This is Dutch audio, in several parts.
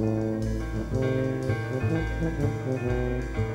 Thank you.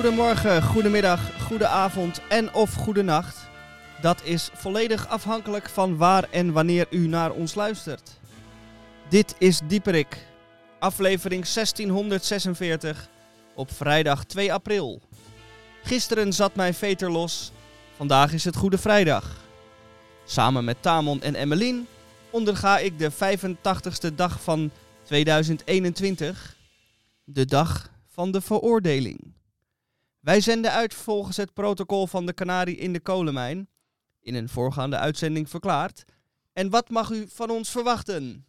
Goedemorgen, goedemiddag, goedenavond en of goedenacht. Dat is volledig afhankelijk van waar en wanneer u naar ons luistert. Dit is Dieperik, aflevering 1646 op vrijdag 2 april. Gisteren zat mijn veter los, vandaag is het Goede Vrijdag. Samen met Tamon en Emmeline onderga ik de 85ste dag van 2021, de dag van de veroordeling. Wij zenden uit volgens het protocol van de Canarie in de kolenmijn, in een voorgaande uitzending verklaard. En wat mag u van ons verwachten?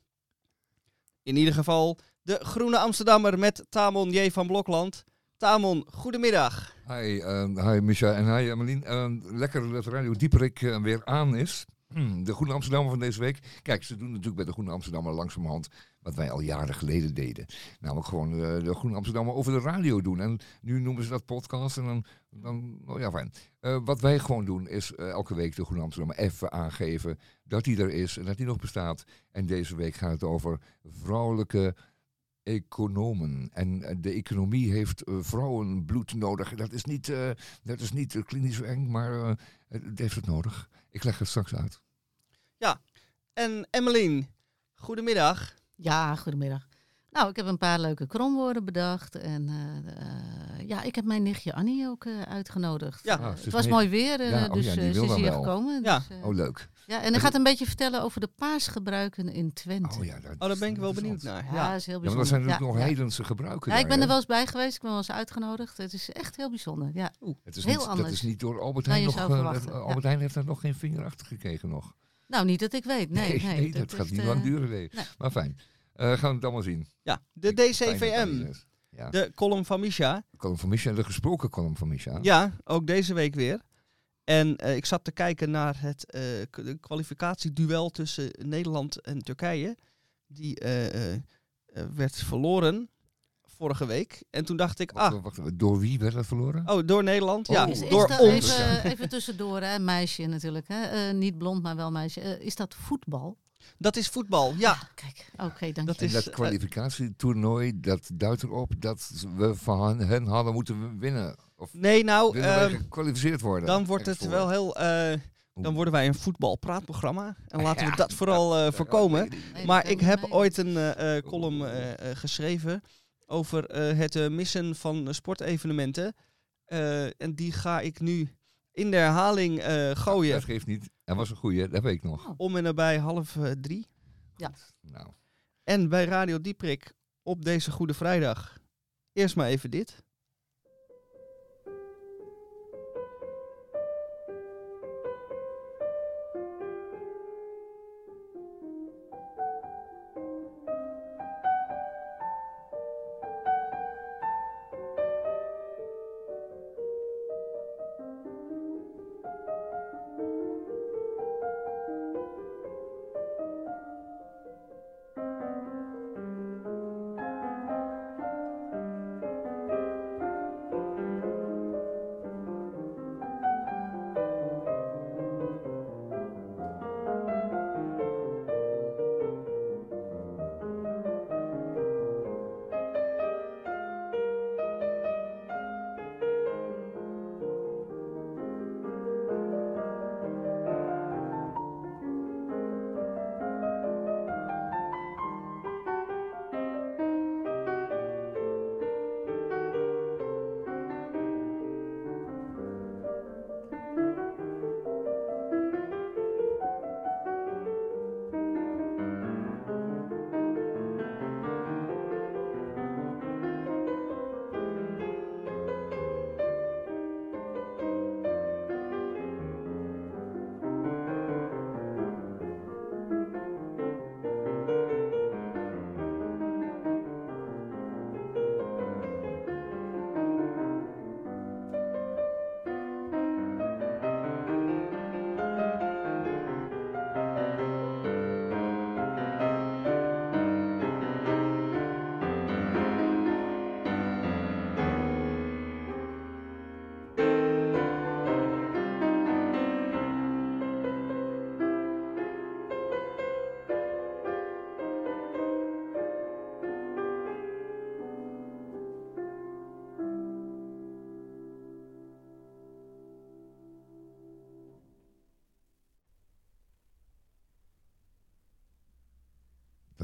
In ieder geval de Groene Amsterdammer met Tamon J. van Blokland. Tamon, goedemiddag. Hi, uh, hi Misha en hi Emelien. Uh, lekker dat Radio Dieperik uh, weer aan is. De Groene Amsterdammer van deze week. Kijk, ze doen natuurlijk bij de Groene Amsterdammer langzamerhand wat wij al jaren geleden deden. Namelijk gewoon uh, de Groene Amsterdammer over de radio doen. En nu noemen ze dat podcast en dan, dan oh ja fijn. Uh, wat wij gewoon doen is uh, elke week de Groene Amsterdammer even aangeven dat hij er is en dat hij nog bestaat. En deze week gaat het over vrouwelijke economen. En de economie heeft vrouwenbloed nodig. Dat is niet, dat is niet klinisch eng, maar het heeft het nodig. Ik leg het straks uit. Ja, en Emmeline, goedemiddag. Ja, goedemiddag. Nou, ik heb een paar leuke kromwoorden bedacht. En uh, uh, ja, ik heb mijn nichtje Annie ook uh, uitgenodigd. Ja, ah, het was mooi weer, ja, dus oh, ja, ze is hier gekomen. Ja. Dus, oh, leuk. Ja, en hij gaat een beetje vertellen over de paasgebruiken in Twente. Oh, ja, dat, oh daar ben ik wel benieuwd naar. Ja, ja is heel Ja, bijzonder. maar dat zijn natuurlijk ja, nog ja. heidense gebruiken Ja, ik ben er wel eens bij geweest. Ik ben wel eens uitgenodigd. Het is echt heel bijzonder. Ja. Het is heel niet, anders Dat is niet door Albert Heijn nog... eh. Albert Heijn heeft daar nog geen vinger achter gekregen nog. Nou, niet dat ik weet. Nee, nee, dat, gaat niet eh, lang duren, nee. Maar fijn. Eh, gaan we het allemaal zien. Ja, de DCVM. Ja, de column van Misha. column van Misha, de gesproken column van Misha. Ja, ook deze week weer. En eh, ik zat te kijken naar het eh, de kwalificatieduel tussen Nederland en Turkije. Die eh, eh, eh, werd verloren vorige week. En toen dacht ik, ah, Wacht, door wie werd dat verloren? oh, door Nederland? Oh. Ja, Is, is door dat ons. Even, even tussendoor, hè, meisje natuurlijk. Hè? Eh, niet blond, maar wel meisje. Is dat voetbal? Dat is voetbal, ja. Ah, kijk, oké, dank Dat je. En is, dat eh, kwalificatietoernooi, dat duidt erop dat we van hen hadden moeten winnen. Of Nee, nou, ehm, gekwalificeerd worden? dan wordt het voor. wel heel... eh, dan worden wij een voetbalpraatprogramma. En laten we dat vooral eh, voorkomen. Nee, Maar ik heb ooit een column geschreven over eh, het missen van sportevenementen. Eh, en die ga ik nu in de herhaling eh, gooien. Dat geeft niet. Dat was een goeie, dat weet ik nog. Om en nabij half eh, drie. Nou, En bij Radio Dieprik op deze Goede Vrijdag. Eerst maar even dit.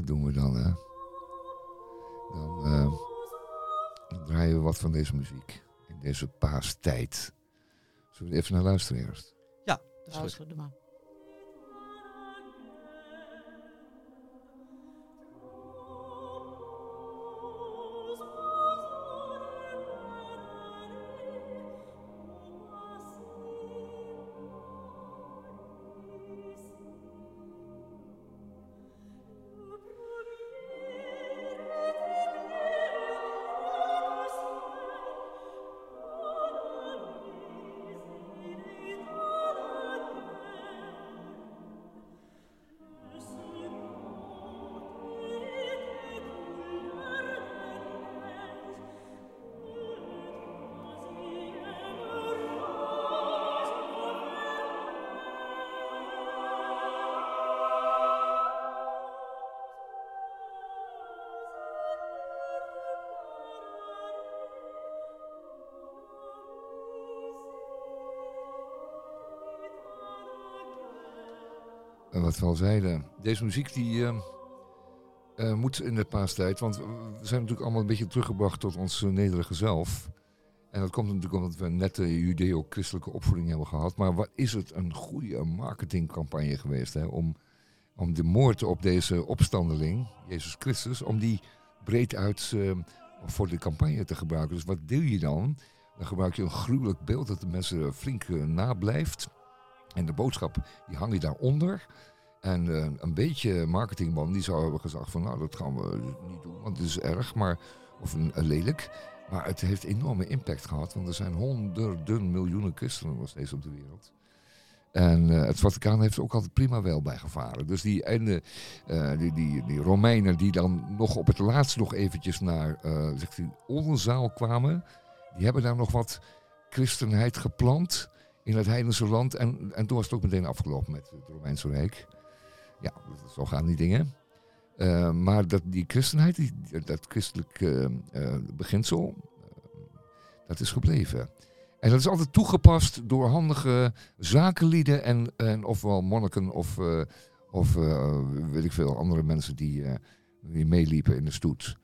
Dat doen we dan, hè. Dan, eh, dan draaien we wat van deze muziek. In deze paastijd. Zullen we even naar luisteren eerst? Dat is goed. Wat we al zeiden, deze muziek die eh, eh, moet in de paastijd. Want we zijn natuurlijk allemaal een beetje teruggebracht tot ons eh, nederige zelf. En dat komt natuurlijk omdat we net de judeo-christelijke opvoeding hebben gehad. Maar wat is het een goede marketingcampagne geweest hè, om, om de moord op deze opstandeling, Jezus Christus, om die breed uit voor de campagne te gebruiken. Dus wat doe je dan? Dan gebruik je een gruwelijk beeld dat de mensen flink nablijft. En de boodschap die hang je daaronder. En eh, een beetje marketingman die zou hebben gezegd van nou dat gaan we niet doen, want het is erg, maar of een, een lelijk. Maar het heeft enorme impact gehad, want er zijn honderden miljoenen christenen nog steeds op de wereld. En eh, het Vaticaan heeft er ook altijd prima wel bij gevaren. Dus die, eh, die, die, die Romeinen die dan nog op het laatst nog eventjes naar eh Oldenzaal kwamen, die hebben daar nog wat christenheid geplant in het heidense land. En, en toen was het ook meteen afgelopen met het Romeinse Rijk. Ja, zo gaan die dingen. Eh, maar dat, die christenheid, dat christelijk eh, eh, beginsel, eh, dat is gebleven. En dat is altijd toegepast door handige zakenlieden en, en ofwel monniken of, eh, of eh, weet ik veel, andere mensen die, eh, die meeliepen in de stoet.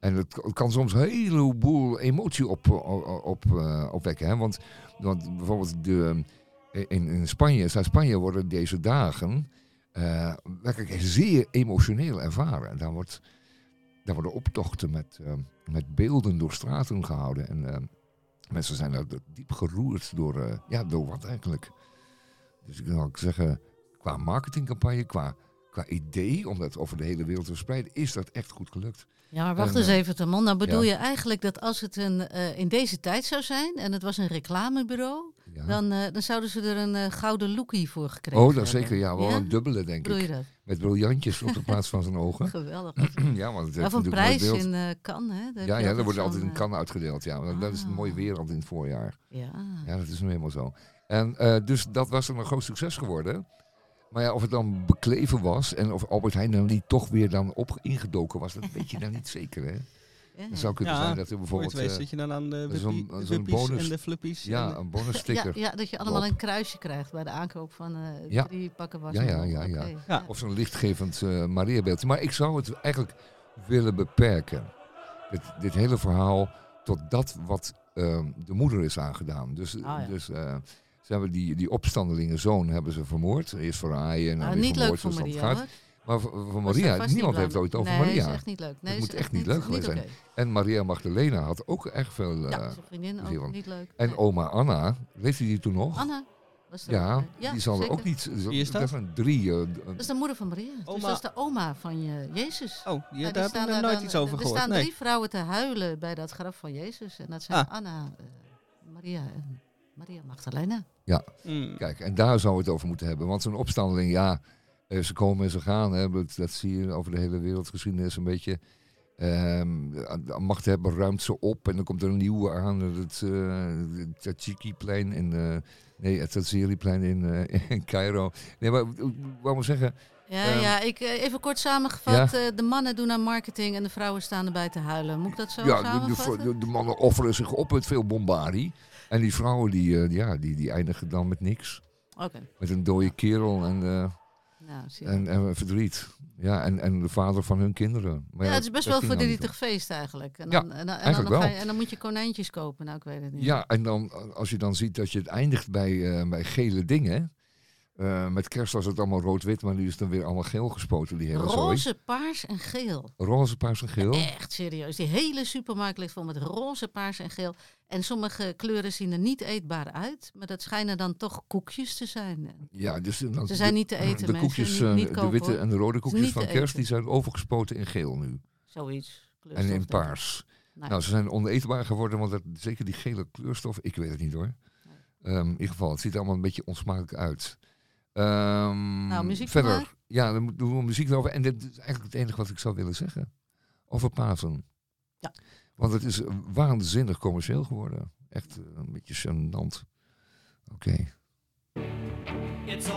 En het kan soms een heleboel emotie op, op, op, eh, opwekken. Hè? Want, want bijvoorbeeld de, in, in Spanje, Zuid-Spanje worden deze dagen eh, werkelijk zeer emotioneel ervaren. En daar, wordt, daar worden optochten met, eh, met beelden door straten gehouden. En eh, mensen zijn daar diep geroerd door, eh, ja, door wat eigenlijk. Dus ik ook zeggen, qua marketingcampagne, qua, qua idee om dat over de hele wereld te verspreiden, is dat echt goed gelukt. Ja, maar wacht En, eens eh, even, Tamon. Nou bedoel ja. je eigenlijk dat als het een, eh, in deze tijd zou zijn en het was een reclamebureau, Ja. dan, eh, dan zouden ze er een gouden lookie voor gekregen oh, dat hebben. zeker. Ja, wel een dubbele, denk Bedoel je ik. dat? Met briljantjes op de plaats van zijn ogen. Geweldig. ja, want het heeft natuurlijk prijs in Cannes, hè? Daar heb Ja, je ja, er wordt altijd een kan uitgedeeld. Ja, want dat is een mooi Ah. weer altijd in het voorjaar. Ja. Ja, dat is nu helemaal zo. En dus dat was een groot succes geworden. Maar ja, of het dan bekleven was en of Albert Heijn dan niet toch weer dan op ingedoken was, dat weet je dan niet zeker. Hè? Ja. Het zou kunnen Ja, zijn dat er bijvoorbeeld weet eh, zit je dan aan de bonus- en de fluppies. ja, en- een bonussticker. Ja, ja, dat je allemaal op. een kruisje krijgt bij de aankoop van eh, Ja. drie pakken was. Ja, ja, ja, ja. Ja. Of zo'n lichtgevend eh Mariabeeldje. Maar ik zou het eigenlijk willen beperken. Dit, dit hele verhaal tot dat wat ehm, de moeder is aangedaan. Dus, ja. dus eh, ze hebben die, die opstandelingen zoon hebben ze vermoord. Eerst verraaien en dan Nou, leuk vermoord, voor Maria. gaat. Maar voor, voor Maria, niemand heeft ooit over nee, Maria. is echt niet leuk. Nee, Het is moet echt niet leuk geweest zijn. En Maria Magdalena had ook echt veel... eh, Ja, zijn vriendin je ook niet leuk. en Nee. oma Anna, weet je die toen nog? Anna was er ja, bij. die zal er ook niet... Wie is dat? zijn drie... eh, d- Dat is de moeder van Maria. Dus Oma- dat is de oma van je, Jezus. Oh, ja, Ja, die daar heb ik staan nog daar nooit iets over Er gehoord. staan Nee. drie vrouwen te huilen bij dat graf van Jezus. En dat zijn Ah. Anna, eh, Maria en Maria Magdalena. Mm. Kijk, en daar zou we het over moeten hebben. Want zo'n opstandeling, ja, eh, ze komen en ze gaan. Hè, dat, zie je over de hele wereldgeschiedenis een beetje. Ehm, de- de machthebber ruimt ze op en dan komt er een nieuwe aan. Het uh, Tachiki-plein in... eh, nee, het Taziri-plein in, eh, in Cairo. Nee, maar wou maar zeggen... Ja, Ehm, ja ik, eh, even kort samengevat. eh, de mannen doen aan marketing en de vrouwen staan erbij te huilen. Moet ik dat zo ja, de, samenvatten? de, de mannen offeren zich op met veel bombardie. En die vrouwen die, eh, ja, die, die eindigen dan met niks. Met een dode kerel en... eh, Nou. En, en verdriet. Ja, en, en de vader van hun kinderen. Maar ja, het is best wel verdrietig feest eigenlijk. En Ja, dan, en dan, en eigenlijk dan, ga wel. je, en dan moet je konijntjes kopen. Nou, ik weet het niet. Ja, en dan als je dan ziet dat je het eindigt bij, eh, bij gele dingen. Eh, met kerst was het allemaal rood-wit, maar nu is het dan weer allemaal geel gespoten, die hele zooi. Roze, paars en geel. Roze, paars en geel. Echt serieus. Die hele supermarkt ligt vol met roze, paars en geel. En sommige kleuren zien er niet eetbaar uit. Maar dat schijnen dan toch koekjes te zijn. Ja, dus dan, Ze zijn de, niet te eten, de mensen. koekjes, Niet- eh, de kopen, witte hoor. en de rode koekjes van kerst, die zijn overgespoten in geel nu. Zoiets. En in paars. Nou, Nou, ze zijn oneetbaar geworden, want dat, zeker die gele kleurstof, ik weet het niet hoor. Ehm, in ieder geval, het ziet er allemaal een beetje onsmakelijk uit. Ehm, Nou, muziek verder. maar. Ja, dan doen we muziek erover. En dit is eigenlijk het enige wat ik zou willen zeggen. Over Pasen. Ja. Want het is waanzinnig commercieel geworden. Echt eh, een beetje gênant. Oké. It's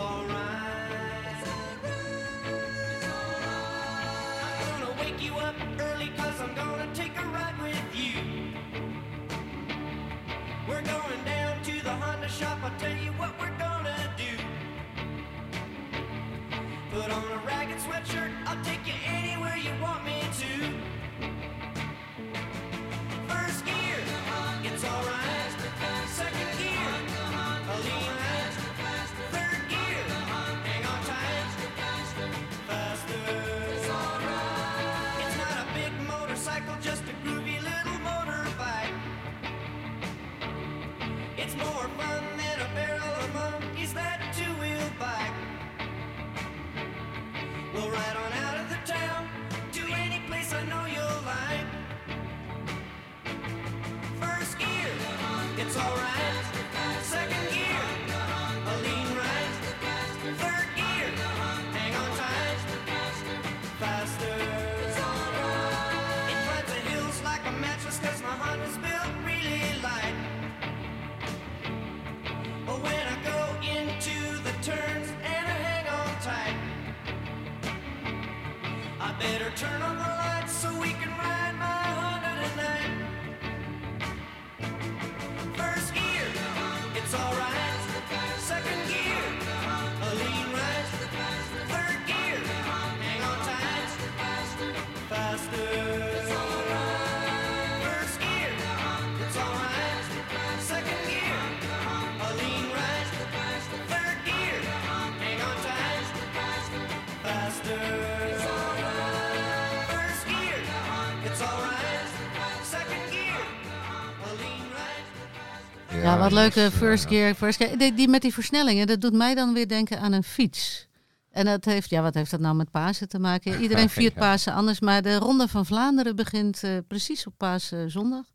Ja, wat leuke is, eh, first gear, first gear. Die, die met die versnellingen, dat doet mij dan weer denken aan een fiets. En dat heeft, ja, wat heeft dat nou met Pasen te maken? Iedereen viert. Pasen anders, maar de Ronde van Vlaanderen begint eh, precies op Paaszondag.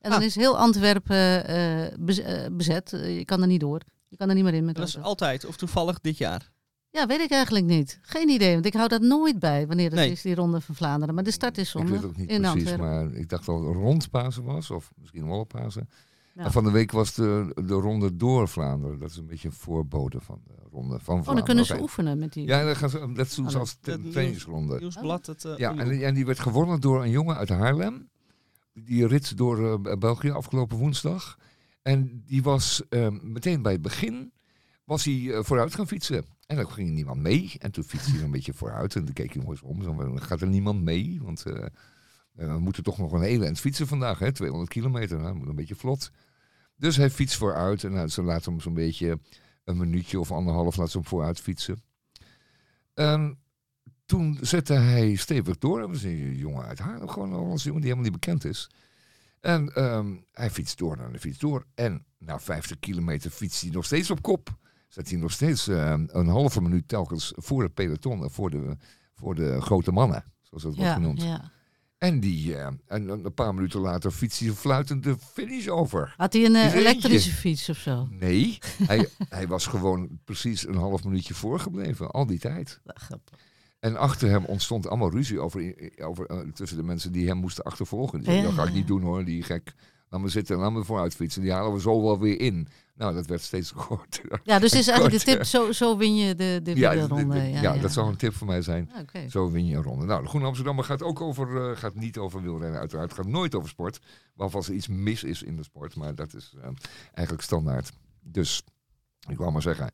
En dan Ah. is heel Antwerpen eh, bez- bezet. Je kan er niet door. Je kan er niet meer in met Dat is altijd, of toevallig dit jaar. Ja, weet ik eigenlijk niet. Geen idee, want ik hou dat nooit bij wanneer dat Nee. is, die Ronde van Vlaanderen. Maar de start is Ik zondag weet ook niet in precies, Antwerpen. maar ik dacht dat het rond Pasen was, of misschien wel op Pasen. Ja. En van de week was de, de ronde door Vlaanderen. Dat is een beetje een voorbode van de ronde van Vlaanderen. Oh, dan kunnen ze oefenen met die. Ja, dat, gaan ze, dat doen ze Oh, als trainingsronde. Nieuwsblad, het uh, Ja, en, en die werd gewonnen door een jongen uit Haarlem. Die rit door eh, België afgelopen woensdag. En die was eh, meteen bij het begin was hij eh, vooruit gaan fietsen. En dan ging niemand mee. En toen fietste hij een beetje vooruit. En toen keek hij nog eens om. Zo, Dan gaat er niemand mee. Want eh, eh, we moeten toch nog een hele eind fietsen vandaag. Hè? 200 kilometer. Nou, moet een beetje vlot. Dus hij fietst vooruit. En nou, ze laten hem zo'n beetje een minuutje of anderhalf laten ze hem vooruit fietsen. En toen zette hij stevig door. Dat was een jongen uit Haarlem. Gewoon een Hollandse jongen die helemaal niet bekend is. En ehm, hij fietst door en hij fietst door. En na 50 kilometer fietst hij nog steeds op kop. Zet hij nog steeds eh, een halve minuut telkens voor het peloton. en Voor de, voor de grote mannen, zoals dat wordt ja, genoemd. ja. En, die, eh, en een paar minuten later fietst hij fluitend de finish over. Had hij een eh, Is elektrische fiets of zo? Nee, hij, hij was gewoon precies een half minuutje voorgebleven, al die tijd. Grappig. En achter hem ontstond allemaal ruzie over, over, eh, tussen de mensen die hem moesten achtervolgen. Die Ja, dat ga ik niet doen hoor, die gek. Laat me zitten, laat me vooruit fietsen. Die halen we zo wel weer in. Nou, dat werd steeds korter. Ja, dus is eigenlijk de tip, zo, zo win je de, de Ja, wielerronde. d- d- ja, dat zou een tip voor mij zijn. Ah. Zo win je een ronde. Nou, de Groene Amsterdammer gaat ook over, eh, gaat niet over wielrennen uiteraard. Het gaat nooit over sport. Behalve als er iets mis is in de sport. Maar dat is eh, eigenlijk standaard. Dus Ik wou maar zeggen.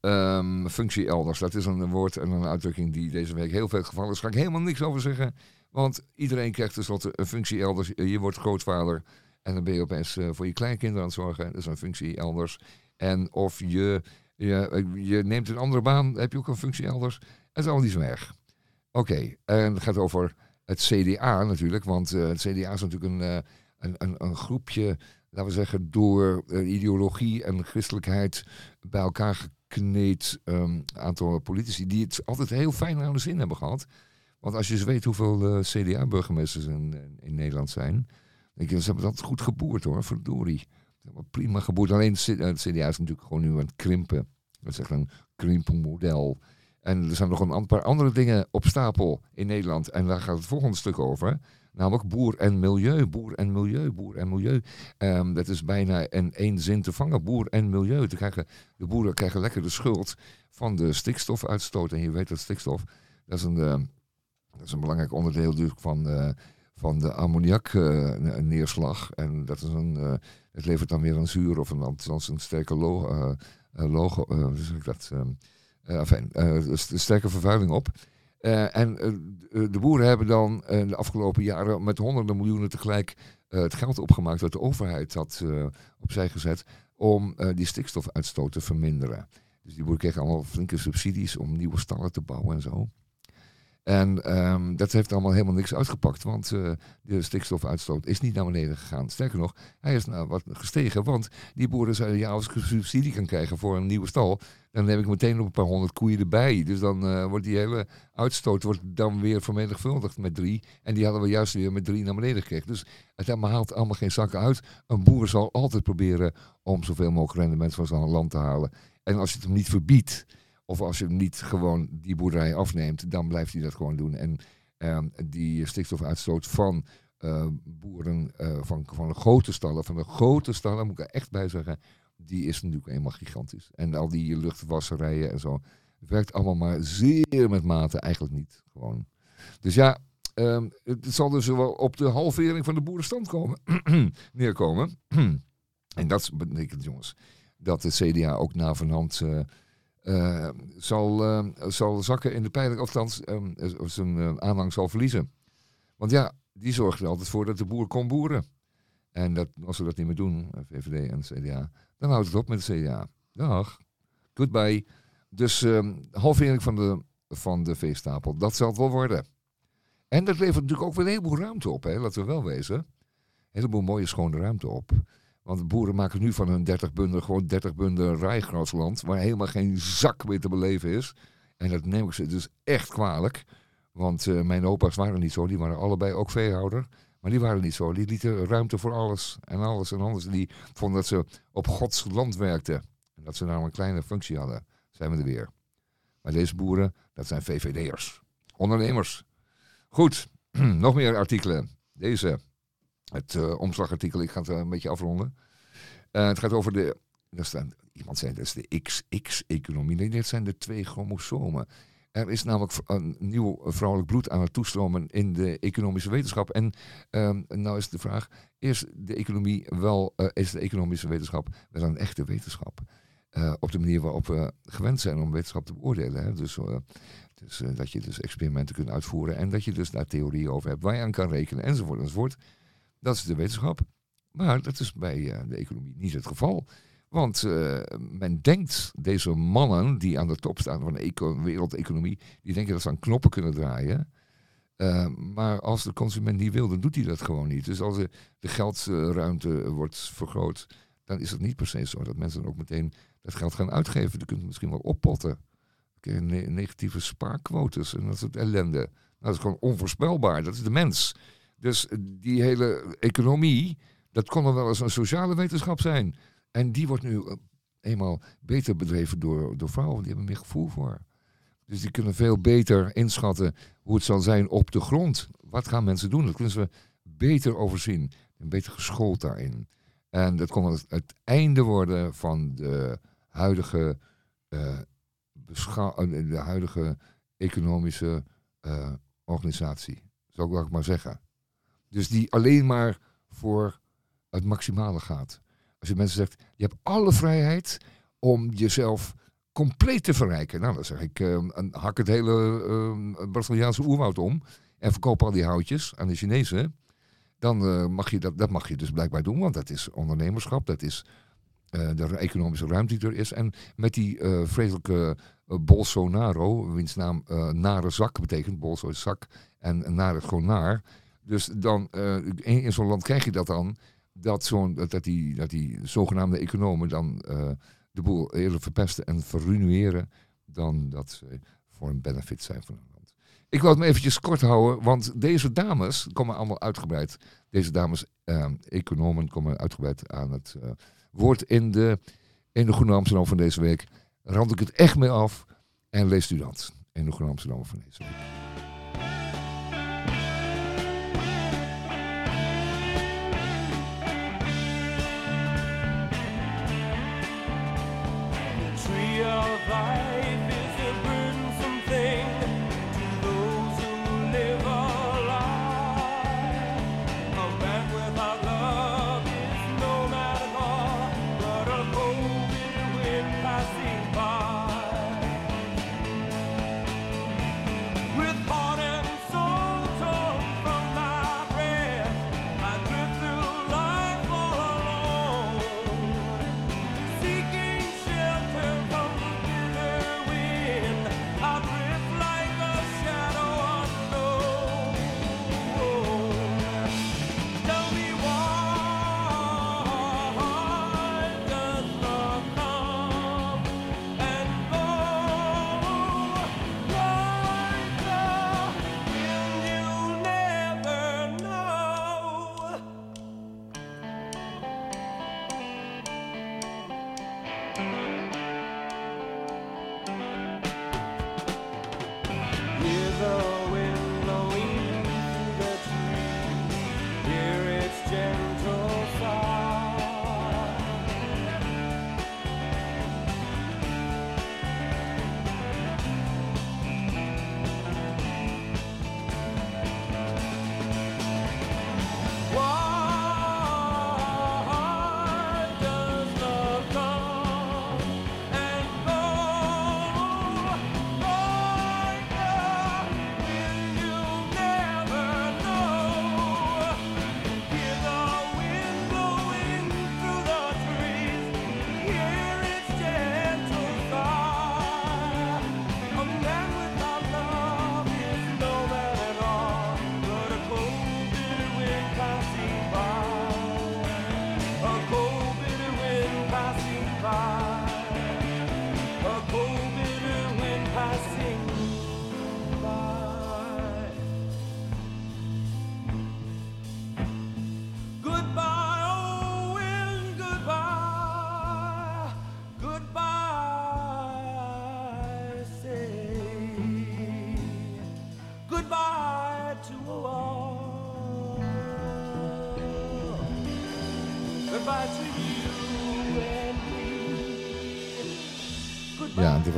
Ehm, functie elders, dat is een woord en een uitdrukking die deze week heel veel gevallen is. Daar ga ik helemaal niks over zeggen. Want iedereen krijgt tenslotte een functie elders. Je wordt grootvader en dan ben je opeens eh, voor je kleinkinderen aan het zorgen. Dat is een functie elders. En of je, je, je neemt een andere baan, heb je ook een functie elders. Het is allemaal niet zo erg. Oké, en het gaat over het CDA natuurlijk. Want eh, het CDA is natuurlijk een, eh, een, een, een groepje, laten we zeggen, door eh, ideologie en christelijkheid bij elkaar gekneed ehm, aantal politici. Die het altijd heel fijn aan de zin hebben gehad. Want als je eens weet hoeveel eh, CDA-burgemeesters in, in Nederland zijn. Denk je, ze hebben dat goed geboerd hoor, verdorie. Prima geboerd. Alleen het het CDA is natuurlijk gewoon nu aan het krimpen. Dat is echt een krimpelmodel. En er zijn nog een paar andere dingen op stapel in Nederland. En daar gaat het volgende stuk over. Namelijk boer en milieu, boer en milieu, boer en milieu. Ehm, dat is bijna in één zin te vangen, boer en milieu. Te krijgen, de boeren krijgen lekker de schuld van de stikstofuitstoot. En je weet dat stikstof, dat is een, eh, dat is een belangrijk onderdeel dus van, eh, van de ammoniakneerslag. en dat is een, eh, het levert dan weer een zuur of een, een sterke eh, eh, logo, eh, hoe zeg ik ehm, eh, eh, st- sterke vervuiling op. Eh, en eh, de- boeren hebben dan eh, de afgelopen jaren met honderden miljoenen tegelijk eh, het geld opgemaakt dat de overheid had eh, opzij gezet om eh, die stikstofuitstoot te verminderen. Dus die boeren kregen allemaal flinke subsidies om nieuwe stallen te bouwen en zo. En ehm, dat heeft allemaal helemaal niks uitgepakt, want eh, de stikstofuitstoot is niet naar beneden gegaan. Sterker nog, hij is nou wat gestegen, want die boeren zeiden, ja, als ik een subsidie kan krijgen voor een nieuwe stal, dan heb ik meteen nog een paar honderd koeien erbij. Dus dan eh, wordt die hele uitstoot wordt dan weer vermenigvuldigd met drie. En die hadden we juist weer met drie naar beneden gekregen. Dus het haalt allemaal geen zakken uit. Een boer zal altijd proberen om zoveel mogelijk rendement van zijn land te halen. En als je het hem niet verbiedt, of als je niet gewoon die boerderij afneemt, dan blijft hij dat gewoon doen. En ehm, die stikstofuitstoot van eh, boeren eh, van, van de grote stallen, van de grote stallen, moet ik er echt bij zeggen, die is natuurlijk eenmaal gigantisch. En al die luchtwasserijen en zo, werkt allemaal maar zeer met mate, eigenlijk niet gewoon. Dus ja, ehm, het zal dus wel op de halvering van de boerenstand komen, neerkomen. en dat betekent, jongens, dat de CDA ook na vanhand eh, eh, zal, eh, zal zakken in de peiling, althans eh, zijn aanhang zal verliezen. Want ja, die zorgt er altijd voor dat de boer kon boeren. En dat, als ze dat niet meer doen, eh, VVD en CDA, dan houdt het op met de CDA. Dag. Goodbye. Dus ehm halvering van de, van de veestapel, dat zal het wel worden. En dat levert natuurlijk ook weer een heleboel ruimte op, hè, laten we wel wezen. Een heleboel mooie schone ruimte op. Want boeren maken nu van hun 30 bunden gewoon 30 bunden rijgrasland, waar helemaal geen zak meer te beleven is. En dat neem ik ze dus echt kwalijk. Want eh, mijn opa's waren niet zo, die waren allebei ook veehouder. Maar die waren niet zo. Die lieten ruimte voor alles en alles en alles. Die vonden dat ze op Gods land werkten. En dat ze nou een kleine functie hadden. Zijn we er weer. Maar deze boeren, dat zijn VVD'ers. Ondernemers. Goed, nog meer artikelen. Deze. Het eh, omslagartikel, ik ga het eh, een beetje afronden. Eh, het gaat over de... Staan, iemand zei dat is de XX-economie. Nee, dit zijn de twee chromosomen. Er is namelijk een nieuw vrouwelijk bloed aan het toestromen in de economische wetenschap. En ehm, nou is de vraag, is de economie wel, is de economische wetenschap wel een echte wetenschap? Op de manier waarop we gewend zijn om wetenschap te beoordelen. Hè? Dus, dus dat je dus experimenten kunt uitvoeren en dat je dus daar theorieën over hebt waar je aan kan rekenen enzovoort enzovoort. Dat is de wetenschap. Maar dat is bij eh, de economie niet het geval. Want eh, men denkt, deze mannen die aan de top staan van de eco- wereldeconomie, die denken dat ze aan knoppen kunnen draaien. Eh, maar als de consument niet wil, dan doet hij dat gewoon niet. Dus als de, geldruimte wordt vergroot, dan is het niet per se zo dat mensen ook meteen dat geld gaan uitgeven. Je kunt het misschien wel oppotten. Negatieve spaarquotes en dat soort ellende. Nou, dat is gewoon onvoorspelbaar. Dat is de mens. Dus die hele economie, dat kon wel eens een sociale wetenschap zijn. En die wordt nu eh, eenmaal beter bedreven door, door vrouwen. Die hebben meer gevoel voor. Dus die kunnen veel beter inschatten hoe het zal zijn op de grond. Wat gaan mensen doen? Dat kunnen ze beter overzien. En beter geschoold daarin. En dat kon het, het einde worden van de huidige, eh, de huidige economische organisatie. Zou ik maar zeggen. Dus die alleen maar voor het maximale gaat. Als je mensen zegt, je hebt alle vrijheid om jezelf compleet te verrijken. Nou, dan zeg ik, eh, een- hak het hele eh, Braziliaanse oerwoud om en verkoop al die houtjes aan de Chinezen. Dan eh, mag je dat, dat mag je dus blijkbaar doen, want dat is ondernemerschap, dat is eh, de economische ruimte die er is. En met die eh, vreselijke Bolsonaro, wiens naam nare zak betekent, Bolso is zak en naar is gewoon naar. Dus dan, eh, in, zo'n land krijg je dat dan, dat, zo'n, dat, die, dat die zogenaamde economen dan eh, de boel eerder verpesten en verruineren dan dat ze voor een benefit zijn van een land. Ik wil het me eventjes kort houden, want deze dames komen allemaal uitgebreid, deze dames eh, economen komen uitgebreid aan het woord in de, in de Groene Amsterdam van deze week. Rand ik het echt mee af en leest u dat in de Groene Amsterdam van deze week.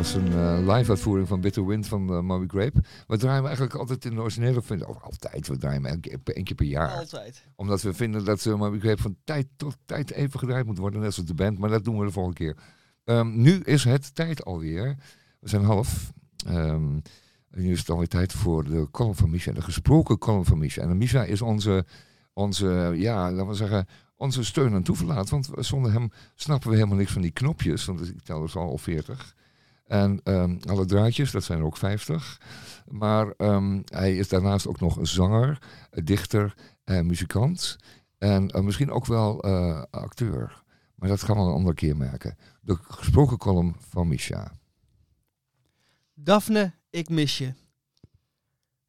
Was een eh, live uitvoering van Bitter Wind van eh Moby Grape. We draaien hem eigenlijk altijd in de originele, of of altijd, we draaien hem één keer, per jaar. Altijd. Omdat we vinden dat uh, Moby Grape van tijd tot tijd even gedraaid moet worden, net zoals de band. Maar dat doen we de volgende keer. Ehm, nu is het tijd alweer. We zijn half. Ehm, nu is het alweer tijd voor de column van Misha, de gesproken column van Misha. En Misha is onze, onze, ja, laten we zeggen, onze steun en toeverlaat. Want zonder hem snappen we helemaal niks van die knopjes. Want ik tel dus al 40. En ehm, alle draadjes, dat zijn er ook 50. Maar ehm, hij is daarnaast ook nog zanger, dichter en muzikant. En eh, misschien ook wel eh, acteur. Maar dat gaan we een andere keer merken. De gesproken column van Misha. Daphne, ik mis je.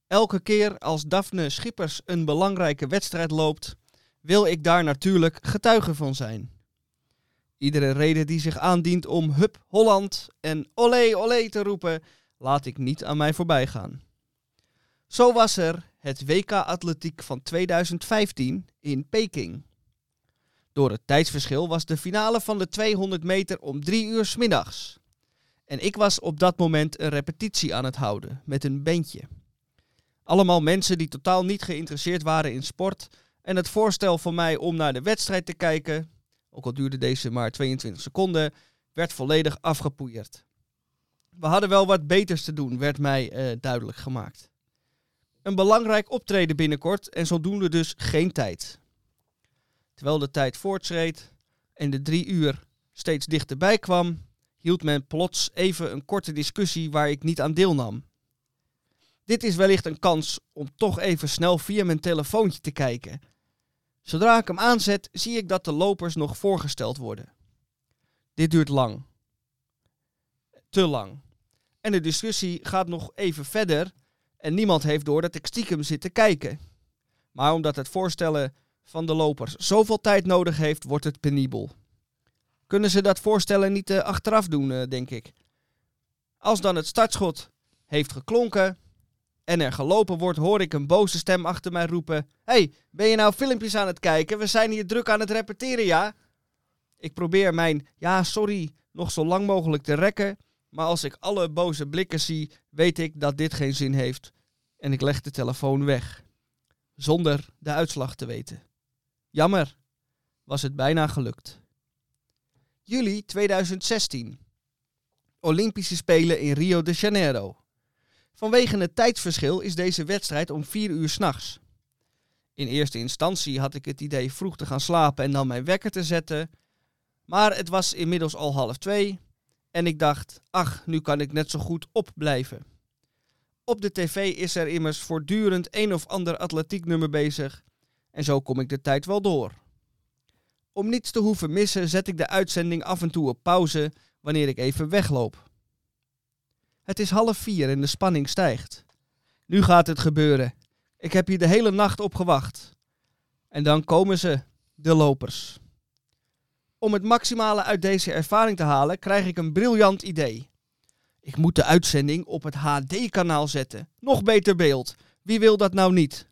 Elke keer als Daphne Schippers een belangrijke wedstrijd loopt, wil ik daar natuurlijk getuige van zijn. Iedere reden die zich aandient om Hup Holland en Olé Olé te roepen, laat ik niet aan mij voorbij gaan. Zo was er het WK Atletiek van 2015 in Peking. Door het tijdsverschil was de finale van de 200 meter om drie uur 's middags. En ik was op dat moment een repetitie aan het houden met een bandje. Allemaal mensen die totaal niet geïnteresseerd waren in sport. En het voorstel van mij om naar de wedstrijd te kijken, ook al duurde deze maar 22 seconden, werd volledig afgepoeierd. We hadden wel wat beters te doen, werd mij eh, duidelijk gemaakt. Een belangrijk optreden binnenkort en zodoende dus geen tijd. Terwijl de tijd voortschreed en de drie uur steeds dichterbij kwam, hield men plots even een korte discussie waar ik niet aan deelnam. Dit is wellicht een kans om toch even snel via mijn telefoontje te kijken. Zodra ik hem aanzet, zie ik dat de lopers nog voorgesteld worden. Dit duurt lang. Te lang. En de discussie gaat nog even verder en niemand heeft door dat ik stiekem zit te kijken. Maar omdat het voorstellen van de lopers zoveel tijd nodig heeft, wordt het penibel. Kunnen ze dat voorstellen niet eh, achteraf doen, eh, denk ik. Als dan het startschot heeft geklonken en er gelopen wordt, hoor ik een boze stem achter mij roepen: hey, ben je nou filmpjes aan het kijken? We zijn hier druk aan het repeteren, ja? Ik probeer mijn ja, sorry nog zo lang mogelijk te rekken, maar als ik alle boze blikken zie, weet ik dat dit geen zin heeft. En ik leg de telefoon weg, zonder de uitslag te weten. Jammer, was het bijna gelukt. Juli 2016. Olympische Spelen in Rio de Janeiro. Vanwege het tijdsverschil is deze wedstrijd om 4 uur s'nachts. In eerste instantie had ik het idee vroeg te gaan slapen en dan mijn wekker te zetten. Maar het was inmiddels al half twee en ik dacht, ach, nu kan ik net zo goed opblijven. Op de tv is er immers voortdurend een of ander atletieknummer bezig en zo kom ik de tijd wel door. Om niets te hoeven missen zet ik de uitzending af en toe op pauze wanneer ik even wegloop. Het is half vier en de spanning stijgt. Nu gaat het gebeuren. Ik heb hier de hele nacht op gewacht. En dan komen ze, de lopers. Om het maximale uit deze ervaring te halen, krijg ik een briljant idee. Ik moet de uitzending op het HD-kanaal zetten. Nog beter beeld. Wie wil dat nou niet?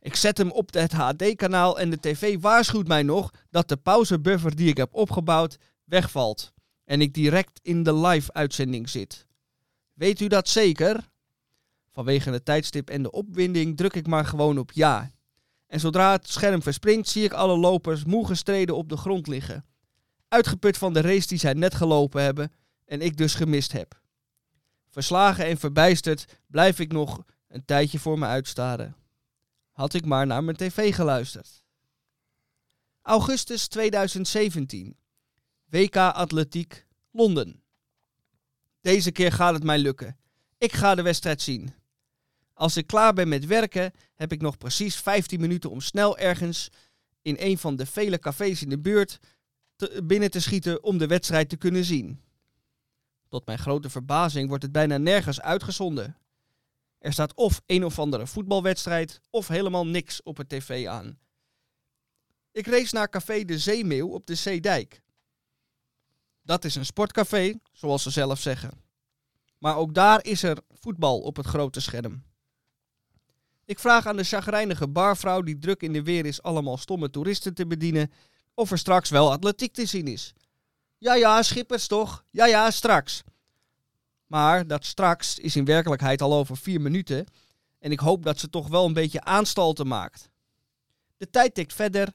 Ik zet hem op het HD-kanaal en de tv waarschuwt mij nog dat de pauzebuffer die ik heb opgebouwd wegvalt. En ik direct in de live-uitzending zit. Weet u dat zeker? Vanwege het tijdstip en de opwinding druk ik maar gewoon op ja. En zodra het scherm verspringt, zie ik alle lopers moe gestreden op de grond liggen. Uitgeput van de race die zij net gelopen hebben en ik dus gemist heb. Verslagen en verbijsterd blijf ik nog een tijdje voor me uitstaren. Had ik maar naar mijn tv geluisterd. Augustus 2017. WK Atletiek, Londen. Deze keer gaat het mij lukken. Ik ga de wedstrijd zien. Als ik klaar ben met werken, heb ik nog precies 15 minuten om snel ergens in een van de vele cafés in de buurt binnen te schieten om de wedstrijd te kunnen zien. Tot mijn grote verbazing wordt het bijna nergens uitgezonden. Er staat of een of andere voetbalwedstrijd of helemaal niks op het tv aan. Ik race naar café De Zeemeeuw op de Zeedijk. Dat is een sportcafé, zoals ze zelf zeggen. Maar ook daar is er voetbal op het grote scherm. Ik vraag aan de chagrijnige barvrouw die druk in de weer is allemaal stomme toeristen te bedienen, of er straks wel atletiek te zien is. Ja ja, schippers toch? Ja ja, straks. Maar dat straks is in werkelijkheid al over vier minuten en ik hoop dat ze toch wel een beetje aanstalten maakt. De tijd tikt verder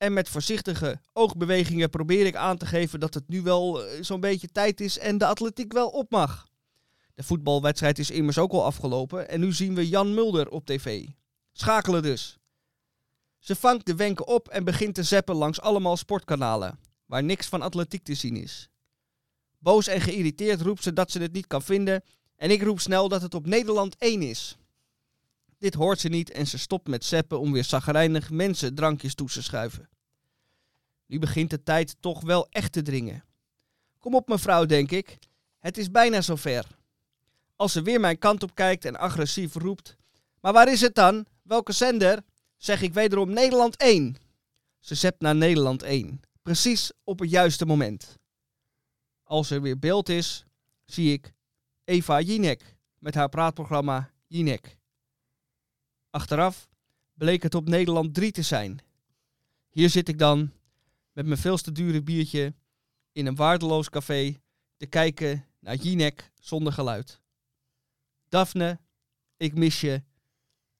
en met voorzichtige oogbewegingen probeer ik aan te geven dat het nu wel eh, zo'n beetje tijd is en de atletiek wel op mag. De voetbalwedstrijd is immers ook al afgelopen en nu zien we Jan Mulder op tv. Schakelen dus. Ze vangt de wenken op en begint te zeppen langs allemaal sportkanalen, waar niks van atletiek te zien is. Boos en geïrriteerd roept ze dat ze het niet kan vinden en ik roep snel dat het op Nederland 1 is. Dit hoort ze niet en ze stopt met zeppen om weer zagrijnig mensen drankjes toe te schuiven. Nu begint de tijd toch wel echt te dringen. Kom op mevrouw, denk ik. Het is bijna zover. Als ze weer mijn kant op kijkt en agressief roept. Maar waar is het dan? Welke zender? Zeg ik wederom Nederland 1. Ze zept naar Nederland 1. Precies op het juiste moment. Als er weer beeld is, zie ik Eva Jinek met haar praatprogramma Jinek. Achteraf bleek het op Nederland 3 te zijn. Hier zit ik dan met mijn veel te dure biertje in een waardeloos café te kijken naar Jinek zonder geluid. Daphne, ik mis je.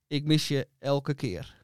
Ik mis je elke keer.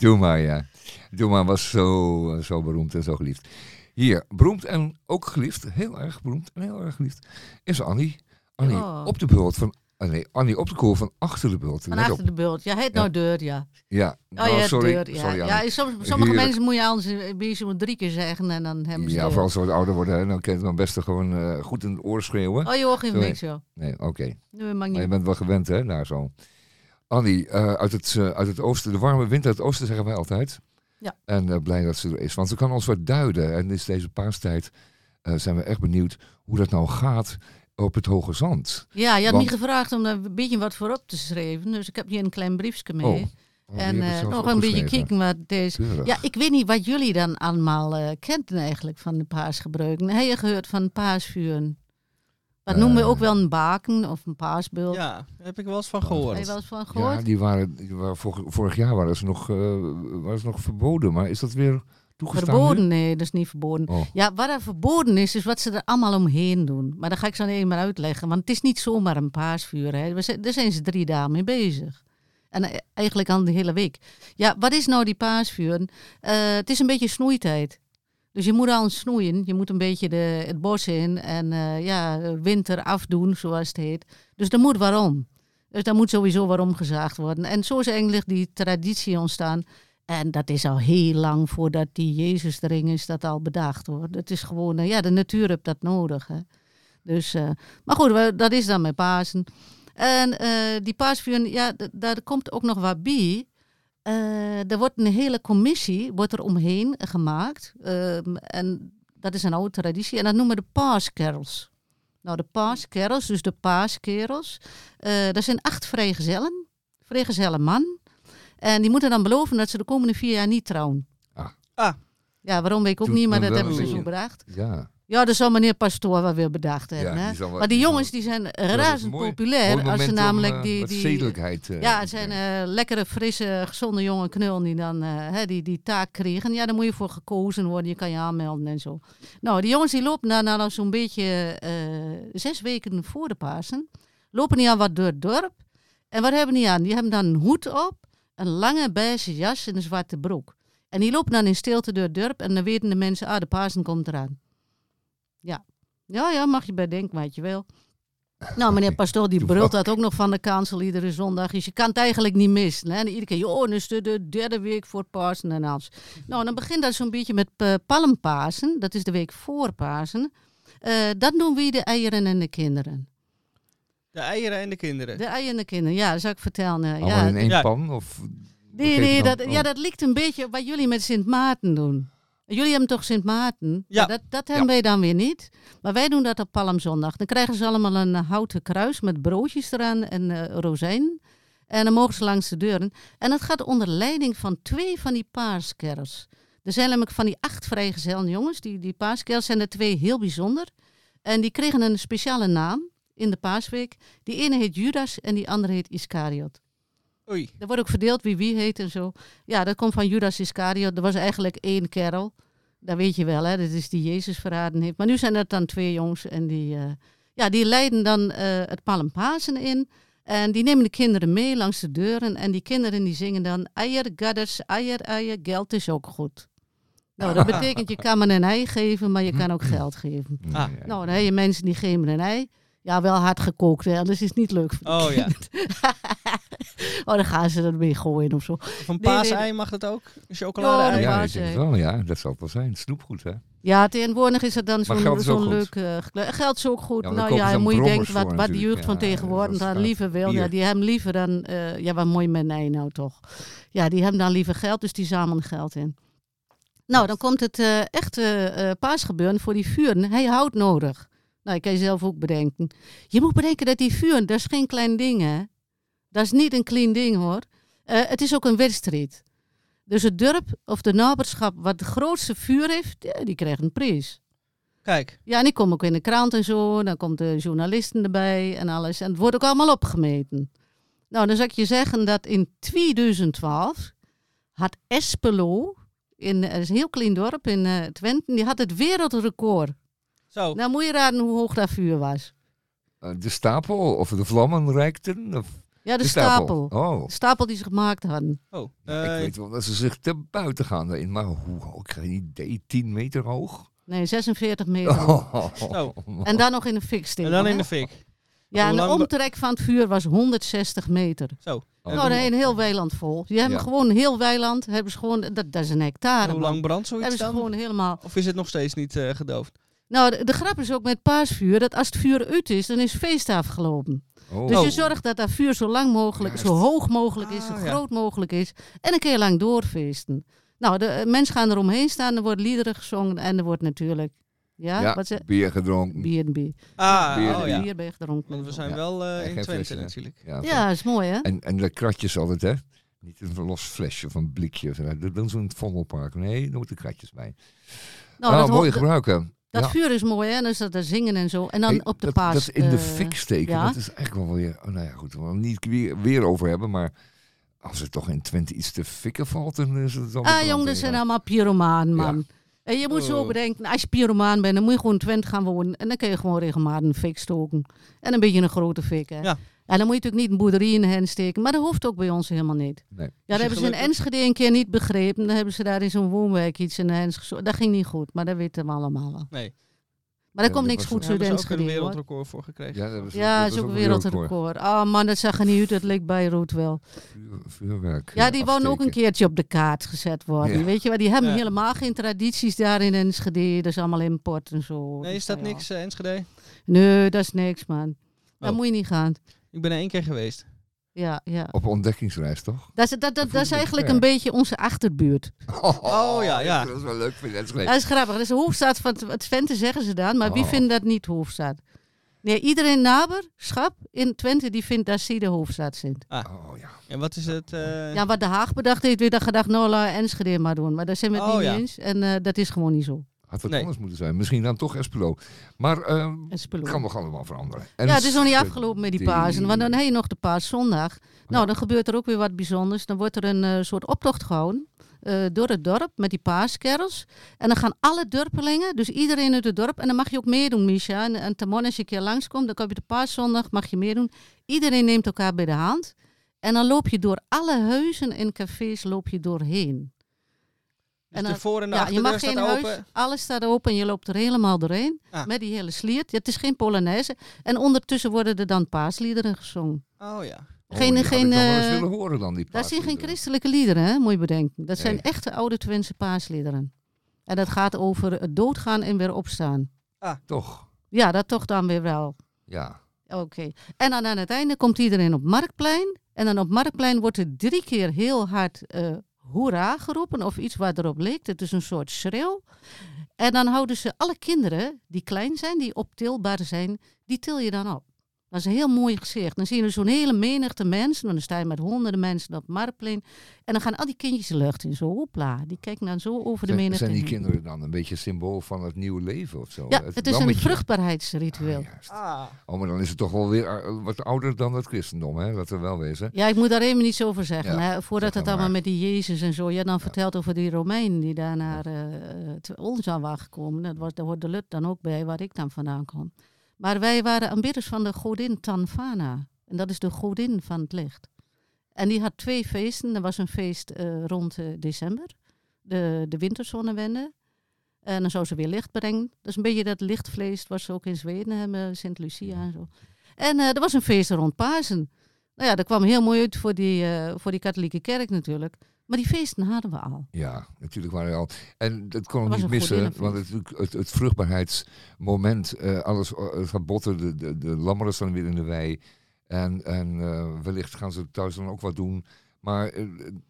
Doe maar, ja. Doe maar was zo, zo beroemd en zo geliefd. Hier, beroemd en ook geliefd, heel erg beroemd en heel erg geliefd, is Annie. Annie Oh. op de bult van... nee, Annie op de kool van achter de bult. Van achter de bult. Ja, heet nou deur, ja. Ja, Oh, nou, sorry. deur, ja. sorry ja, Annie. soms, sommige Hier- mensen moet je anders een beetje moet drie keer zeggen en dan hebben ze Ja, vooral als wat ouder worden, hè, dan kan je het dan best gewoon eh, goed in het oor schreeuwen. Oh, je hoort geen niks, joh. Nee, oké. Nee, mag Maar je bent wel gewend, hè, daar zo. Annie, eh, uit, het, eh, uit het oosten, de warme wind uit het oosten zeggen wij altijd. Ja. En eh, blij dat ze er is. Want ze kan ons wat duiden. En is deze paastijd zijn we echt benieuwd hoe dat nou gaat op het Hoge Zand. Ja, je had Want- me gevraagd om daar een beetje wat voor op te schrijven. Dus ik heb hier een klein briefje mee. Oh, je en zelf nog een beetje kijken wat deze... Ja, ik weet niet wat jullie dan allemaal kenten eigenlijk van de paasgebruiken. Heb je gehoord van paasvuren? Wat noemen we Eh. ook wel een baken of een paasbeeld? Ja, daar heb ik wel eens van Heb je gehoord. wel eens van gehoord? Ja, die waren, die waren vorig, vorig jaar waren ze, nog, eh, waren ze nog verboden. Maar is dat weer toegestaan nu? Verboden? Nee, dat is niet verboden. Oh. Ja, wat er verboden is, is wat ze er allemaal omheen doen. Maar dat ga ik zo even maar uitleggen. Want het is niet zomaar een paasvuur. Hè. Daar zijn ze drie dagen mee bezig. En eh, eigenlijk al de hele week. Ja, wat is nou die paasvuur? Eh, het is een beetje snoeitijd. Dus je moet al snoeien. Je moet een beetje de, het bos in en eh, ja, winter afdoen, zoals het heet. Dus er moet waarom. Dus daar moet sowieso waarom gezaagd worden. En zo is eigenlijk die traditie ontstaan. En dat is al heel lang voordat die Jezus is, dat al bedacht wordt. Het is gewoon, eh, ja, de natuur heeft dat nodig. Hè. Dus, eh, maar goed, dat is dan met Pasen. En die paasvuren, ja, daar komt ook nog wat bij. Eh, er wordt een hele commissie wordt er omheen gemaakt. Ehm, en dat is een oude traditie. En dat noemen we de paaskerels. Nou, de paaskerels, dus de paaskerels. eh dat zijn acht vrijgezellen. Vrijgezellen man. En die moeten dan beloven dat ze de komende vier jaar niet trouwen. Ah. Ah. Ja, waarom weet ik ook Doet niet, maar dat hebben ze zo bedacht. Ja. Ja, dat zal meneer Pastoor wel weer bedacht hebben. Ja, hè? die zal wel- maar die jongens die zijn razend mooi- populair. Mooi als ze namelijk om, eh, die, die, zedelijkheid. eh, ja, het zijn eh, lekkere, frisse, gezonde jonge knul die dan hè, die, die taak kregen. Ja, daar moet je voor gekozen worden. Je kan je aanmelden en zo. Nou, die jongens die lopen dan al zo'n beetje zes weken voor de Pasen. Lopen die aan wat door het dorp. En wat hebben die aan? Die hebben dan een hoed op, een lange beige jas en een zwarte broek. En die lopen dan in stilte door het dorp en dan weten de mensen, ah, de Pasen komt eraan. Ja. Ja, ja, mag je bij denken wat je wil. Nou, meneer Pastoor, die brult dat ook nog van de kansel iedere zondag. Dus je kan het eigenlijk niet missen. Hè? En iedere keer, joh, nu is het de derde week voor Pasen en alles. Nou, dan begint dat zo'n beetje met uh, Palmpasen. Dat is de week voor Pasen. Uh, dan doen we de eieren en de kinderen. De eieren en de kinderen. De eieren en de kinderen, ja, dat zou ik vertellen. Uh, Allemaal ja. in één Ja. pan? Of Nee, nee, dat, oh. ja, dat lijkt een beetje op wat jullie met Sint Maarten doen. Jullie hebben toch Sint Maarten? Ja. Dat, dat hebben wij dan weer niet. Maar wij doen dat op Palmzondag. Dan krijgen ze allemaal een eh, houten kruis met broodjes eraan en eh rozijn. En dan mogen ze langs de deuren. En dat gaat onder leiding van twee van die paaskers. Er zijn namelijk van die acht vrijgezellen jongens. Die, die paaskers zijn er twee heel bijzonder. En die kregen een speciale naam in de paasweek. Die ene heet Judas en die andere heet Iscariot. Oei. Er wordt ook verdeeld wie wie heet en zo. Ja, dat komt van Judas Iscariot. Er was eigenlijk één kerel. Dat weet je wel, hè. Dat is die Jezus verraden heeft. Maar nu zijn er dan twee jongens. En die, uh, ja, die leiden dan uh, het Palmpasen in. En die nemen de kinderen mee langs de deuren. En die kinderen die zingen dan... Eier, gadders, eier, eier, geld is ook goed. Nou, dat betekent je kan me een ei geven, maar je kan ook geld geven. Ah. Nou, dan heb je mensen die geven een ei. Ja, wel hard gekookt, hè. Anders is het niet leuk. Oh ja. oh, dan gaan ze ermee gooien of zo. Nee, nee, paasei mag dat ook? Chocolade-ei? dat Ja, ik denk het wel, ja. Dat zal het wel zijn. Snoepgoed, hè? Ja, tegenwoordig is het dan zo'n goed. leuk... eh, geld is ook goed. Ja, nou ja, moet je denken wat, wat de jeugd van Ja, tegenwoordig dan liever wil. Bier. Ja, die hebben liever dan... eh, ja, wat mooi met nee nou toch. Ja, die hebben dan liever geld, dus die zamelen geld in. Nou, dan komt het eh, echte eh paasgebeuren voor die vuren. Hij houdt nodig. Nou, kan je zelf ook bedenken. Je moet bedenken dat die vuren, dat is geen klein ding, hè. Dat is niet een klein ding, hoor. Eh, het is ook een wedstrijd. Dus het dorp of de naberschap wat de grootste vuur heeft, die krijgt een prijs. Kijk. Ja, en die komen ook in de krant en zo. Dan komt de journalisten erbij en alles. En het wordt ook allemaal opgemeten. Nou, dan zou ik je zeggen dat in 2012 had Espelo, in, het is een heel klein dorp in eh, Twente, die had het wereldrecord. Zo. Nou moet je raden hoe hoog dat vuur was. Eh, De stapel of de vlammen reikten? Of... Ja, de, De stapel. Oh. De stapel die ze gemaakt hadden. Oh, Ja, eh, ik weet wel dat ze zich te buiten gaan daarin. Maar hoe hoog? Ik heb geen idee. 10 meter hoog? Nee, 46 meter. hoog. Oh. En dan nog in de fik steken. en dan hè? in de fik. Ja, en de omtrek van het vuur was 160 meter. Zo. Oh. Nou, nee, een heel weiland vol. Die hebben Ja. gewoon een heel weiland. Hebben ze gewoon, dat, dat is een hectare. hoe lang brandt zoiets Hebben ze dan? gewoon helemaal. Of is het nog steeds niet eh, gedoofd? Nou, de, de grap is ook met paasvuur dat als het vuur uit is, dan is het feest afgelopen. Oh. Dus Oh. je zorgt dat dat vuur zo lang mogelijk, zo hoog mogelijk is, zo Ah, ja. groot mogelijk is. En dan kun je lang doorfeesten. Nou, de eh, mensen gaan eromheen staan, er worden liederen gezongen en er wordt natuurlijk, ja, ja, wat ze, bier gedronken. bier en bier. Ah, Bier- oh ja. Bier ben je gedronken. Want we zijn Ja. wel En in Twente flessen. natuurlijk. Ja, Ja, dat is mooi hè? En, en de kratjes altijd, hè? Niet een los flesje van blikje. Dat doen ze in het Vondelpark. Nee, er moeten kratjes bij. Nou, dat, mooi gebruiken. Dat Ja. vuur is mooi hè, en dan is dat er zingen en zo. En dan Hey, op de dat, paas. Dat in de eh, fik steken, ja. dat is eigenlijk wel weer... Oh, nou ja, goed, we gaan het niet weer, weer over hebben, maar... Als het toch in Twente iets te fikken valt, dan is het dan... Ah jongen, dat zijn allemaal pyromaan man. En je moet zo Oh. bedenken, als je pyromaan bent, dan moet je gewoon in Twente gaan wonen. En dan kun je gewoon regelmatig een fik stoken. En een beetje een grote fik hè. Ja. En dan moet je natuurlijk niet een boerderij in de hen steken. Maar dat hoeft ook bij ons helemaal niet. Nee. Ja, dat hebben ze in Enschede een keer niet begrepen. Dan hebben ze daar in zo'n woonwijk iets in de hens gezocht. Dat ging niet goed, maar dat weten we allemaal wel. Nee. Maar er Ja, komt dat niks goeds Daar uit hebben ze ook een Enschede wereldrecord voor gekregen. Ja, dat, is, Ja, dat is ook een wereldrecord. Ah man, dat zag er niet uit. Het leek Beirut wel. Vuur, vuurwerk. Ja, eh, die wou ook een keertje op de kaart gezet worden. Ja. Weet je wel, die hebben Ja. helemaal geen tradities daar in Enschede. Dat is allemaal import en zo. Nee, Dus is dat ja. niks, eh, Enschede? Nee, dat is niks man. Daar Oh. moet je niet gaan. Ik ben er één keer geweest. Ja, ja. Op ontdekkingsreis, toch? Dat is, dat, dat, dat is eigenlijk ver. een beetje onze achterbuurt. Oh, ja, ja. Dat is wel leuk Enschede. Dat is grappig. Dat is de hoofdstad van het- Twente, zeggen ze dan. Maar wie Oh. vindt dat niet hoofdstad? Nee, iedereen naberschap in Twente die vindt dat ze de hoofdstad zijn. Oh ja. En wat is het? eh, Ja, wat De Haag bedacht heeft, weer dat gedacht, nou laat Enschede maar doen. Maar daar zijn we het Oh, niet ja. eens. En eh, dat is gewoon niet zo. Had het Nee. anders moeten zijn. Misschien dan toch Espelo. Maar En het spullen. kan nog allemaal veranderen. Ja, het is nog niet afgelopen met die Pasen. Want dan heb je nog de Paaszondag. Nou, dan gebeurt er ook weer wat bijzonders. Dan wordt er een eh, soort optocht gehouden eh, door het dorp met die paaskerels. En dan gaan alle dorpelingen, dus iedereen uit het dorp. En dan mag je ook meedoen, Misha. En, en Tamon, als je een keer langskomt, dan kom je de Paaszondag, mag je meedoen. Iedereen neemt elkaar bij de hand. En dan loop je door alle huizen en cafés loop je doorheen. Dus en de voor- en de Ja, je mag staat geen open. huis, alles staat open en je loopt er helemaal doorheen. Ah. Met die hele sliert. Ja, het is geen Polonaise. En ondertussen worden er dan paasliederen gezongen. Oh ja. Oh, geen- die geen, ik nog wel eens eh, willen horen dan, die Dat zijn geen christelijke liederen, hè? moet je bedenken. Dat zijn Nee. echte oude Twentse paasliederen. En dat gaat over het doodgaan en weer opstaan. Toch? Ja, dat toch dan weer wel. Ja. Oké. En dan aan het einde komt iedereen op Marktplein. En dan op Marktplein wordt er drie keer heel hard eh hoera geroepen. Of iets waar erop leek. Het is een soort schreeuw. En dan houden ze alle kinderen die klein zijn, die optilbaar zijn, die til je dan op. Dat is een heel mooi gezicht. Dan zie je zo'n hele menigte mensen. En dan sta je met honderden mensen op het Marktplein. En dan gaan al die kindjes de lucht in. Zo, hoepla. Die kijken dan zo over de menigte zijn die kinderen dan een beetje symbool van het nieuwe leven of zo? Ja, het is een vruchtbaarheidsritueel. Ah. Ah. Oh, maar dan is het toch wel weer eh, wat ouder dan het christendom, hè? Dat we wel wezen. Ja, ik moet daar even iets over zeggen. Ja, hè. Voordat zeg het allemaal maar. met die Jezus en zo. Ja, dan vertelt over die Romeinen die daar naar eh het Olza waren gekomen. Dat was, daar hoort de Lut dan ook bij, waar ik dan vandaan kom. Maar wij waren aanbidders van de godin Tanfana. En dat is de godin van het licht. En die had twee feesten. Er was een feest eh, rond eh, december. De, de winterzonnewende. En dan zou ze weer licht brengen. Dat is een beetje dat lichtvlees wat ze ook in Zweden hebben, Sint Lucia en zo. En eh, er was een feest rond Pasen. Nou ja, dat kwam heel mooi uit voor die, voor die katholieke kerk natuurlijk. Maar die feesten hadden we al. Ja, natuurlijk waren er al. En dat kon Dat ik niet missen, want het, het, het vruchtbaarheidsmoment, eh, alles eh, gaat botten, de, de, de lammeren staan weer in de wei. En, en eh, wellicht gaan ze thuis dan ook wat doen. Maar eh,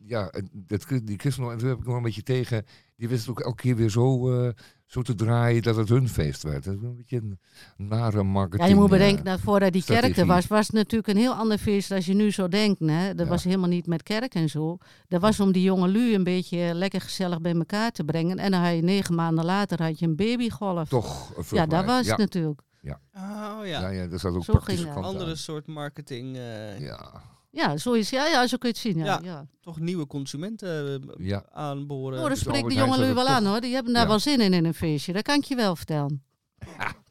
ja, dat, die christenen, en daar heb ik nog een beetje tegen, die wisten ook elke keer weer zo, eh, zo te draaien dat het hun feest werd. Dat is een beetje een nare marketing. Ja, je moet eh, bedenken dat voordat die kerk er was, was het natuurlijk een heel ander feest als je nu zou denken. Hè? Dat Ja. was helemaal niet met kerk en zo. Dat was om die jonge lui een beetje lekker gezellig bij elkaar te brengen. En dan had je negen maanden later had je een babygolf. Toch een ja, dat was het ja. natuurlijk. Oh Ja, ja. ja, daar staat ook Zo dat. kant Andere aan. soort marketing. eh, Ja, Ja, zo is ja, ja, zo kun je het zien. Ja, Ja. ja. Toch nieuwe consumenten eh, ja. aanboren. Oh, daar dus spreekt de Albert Heijn jonge lui staat wel aan hoor. Die hebben daar Ja. wel zin in in een feestje. Dat kan ik je wel vertellen.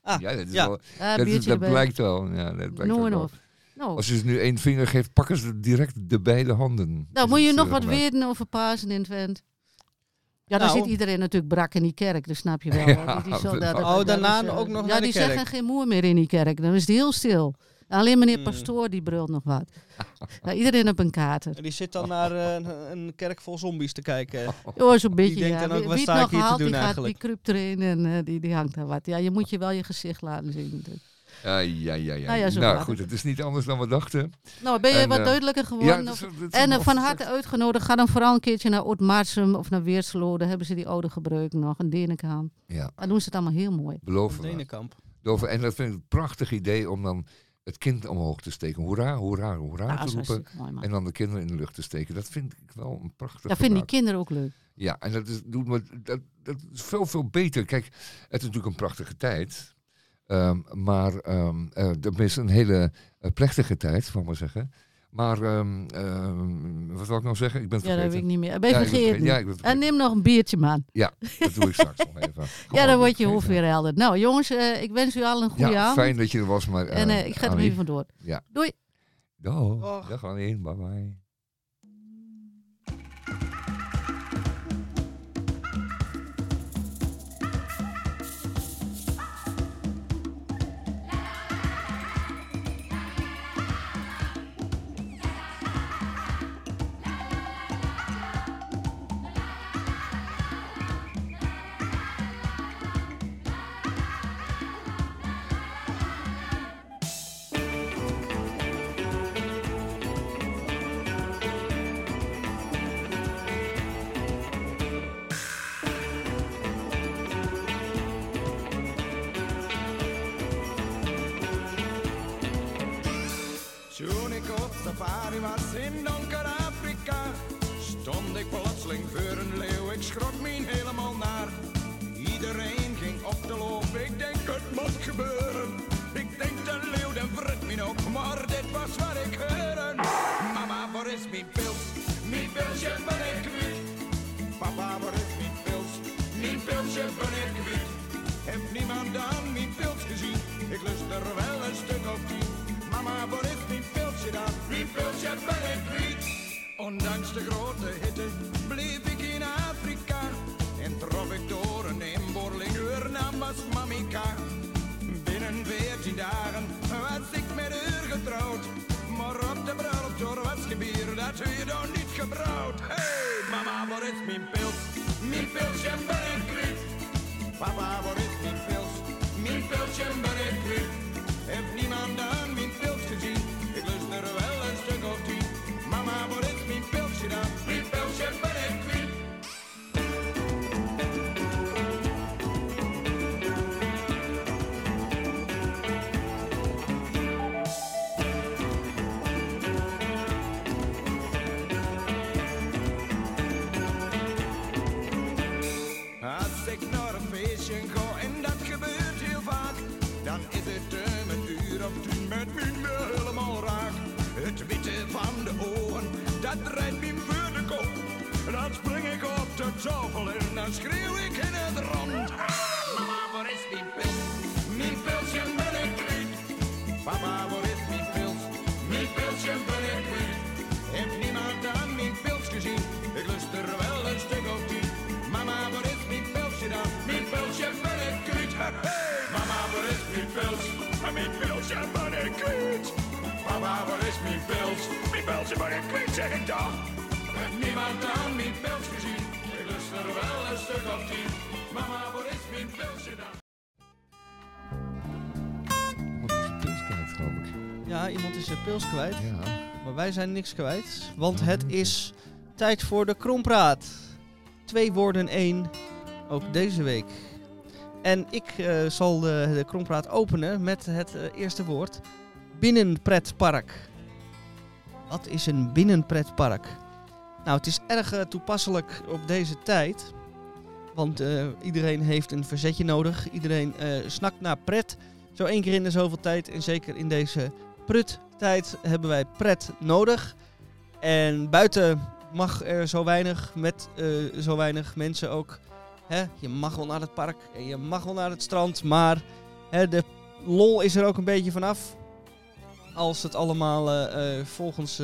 Ah, ja, dat, is ja. wel, dat, is- dat blijkt wel. Ja, dat blijkt wel. Nou, Als je ze nu één vinger geeft, pakken ze direct de beide handen. nou Is moet je het, nog eh, wat weten over Pasen in Twent. Ja, dan Nou. zit iedereen natuurlijk brak in die kerk, dat snap je wel. Ja, Die- die zo- dat- dat- dat- Oh, dat daarna ook nog Ja, naar de die zeggen geen moer meer in die kerk. Dan is het heel stil. Alleen meneer Hmm. Pastoor die brult nog wat. Ja, iedereen op een kater. En die zit dan naar eh, een, een kerk vol zombies te kijken. Ja, zo'n beetje. denkt ja. dan ook, wat wie sta het ik nog hier te haalt, doen die, gaat, eigenlijk? die kruipt erin en eh, die, die hangt daar wat. Ja, je moet je wel je gezicht laten zien. Dus. Ja, ja, ja. ja. Nou ja, nou gaat goed, het. is niet anders dan we dachten. Nou, ben je En, wat eh, duidelijker Ja, geworden? dat Of- is- dat is en van harte uitgenodigd. Ga dan vooral een keertje naar Oud-Marsum of naar Weerselo. Daar hebben ze die oude gebruiken nog. En Denenkamp. Ja, Daar doen ze het allemaal heel mooi. beloven. Denenkamp. Beloven. En dat vind ik een prachtig idee om dan het kind omhoog te steken. Hoera, hoera, hoera Ja, te roepen. mooi. En dan de kinderen in de lucht te steken. Dat vind ik wel een prachtig Dat vinden die kinderen ook leuk. Ja, en dat is, doen we, dat, dat is veel, veel beter. Kijk, het is natuurlijk een prachtige tijd. Ehm, maar eh, dat is een hele eh, plechtige tijd, zal ik maar zeggen. Maar, ehm, ehm, wat wil ik nou zeggen? Ik ben het Ja, dat vergeten. weet ik niet meer. Ben je Ja, ik ben het vergeten? vergeten. Ja, ik ben en vergeten. neem nog een biertje, man. Dat doe ik straks nog even. Ja, dan wordt je hoofd weer helder. Nou, jongens, eh, ik wens u allen een goede Ja, avond. fijn dat je er was, maar... En eh, eh, ik ga er even vandoor. Ja. Doei. Dag. Dag. Dag Annie. Bye Aan mijn pils gezien? Ik lust er wel een stuk op tien. Mama, waar is mijn pilsje dan? Mijn pilsje ben ik kwijt. Ondanks de grote hitte bleef ik in Afrika. En trof ik door een inboorling, haar naam Mamika. Binnen veertien dagen was ik met haar getrouwd. Maar op de bruiloft door was gebier, dat u dan niet gebrouwd. Hey, mama, waar is mijn pils? Mijn pilsje ben ik kwijt. Papa, waar is mijn pils? Mijn pilsje ben ik op de tafel en dan schreeuw ik in het rond. Mama, waar is mijn pils? Mijn pilsje ben ik kwijt. Papa, waar is mijn pils? Mijn pilsje ben ik kwijt. Heeft niemand aan mijn pils gezien? Ik lust er wel een stuk of tien. Mama, waar is mijn pilsje dan? Mijn pilsje ben ik kwijt. Hey, mama, waar is mijn pils? Mijn pilsje ben ik kwijt. Papa, waar is mijn pils? Mijn pilsje ben ik kwijt, zeg ik. Heeft niemand aan mijn pils gezien? Er wel een stuk of tien. Mama, is mijn pilsje dan? Iemand is een pils kwijt, geloof ik. Ja, iemand is zijn pils kwijt. Ja. Maar wij zijn niks kwijt. Want het is tijd voor de Krompraat. Twee woorden één. Ook deze week. En ik eh, zal de, de Krompraat openen met het eh, eerste woord. Binnenpretpark. Wat is een binnenpretpark? Nou, het is erg eh, toepasselijk op deze tijd. Want eh, iedereen heeft een verzetje nodig. Iedereen eh, snakt naar pret. Zo één keer in de zoveel tijd. En zeker in deze pruttijd hebben wij pret nodig. En buiten mag er zo weinig, met zo weinig mensen ook. Hè? Je mag wel naar het park en je mag wel naar het strand, maar hè, de lol is er ook een beetje vanaf. als het allemaal volgens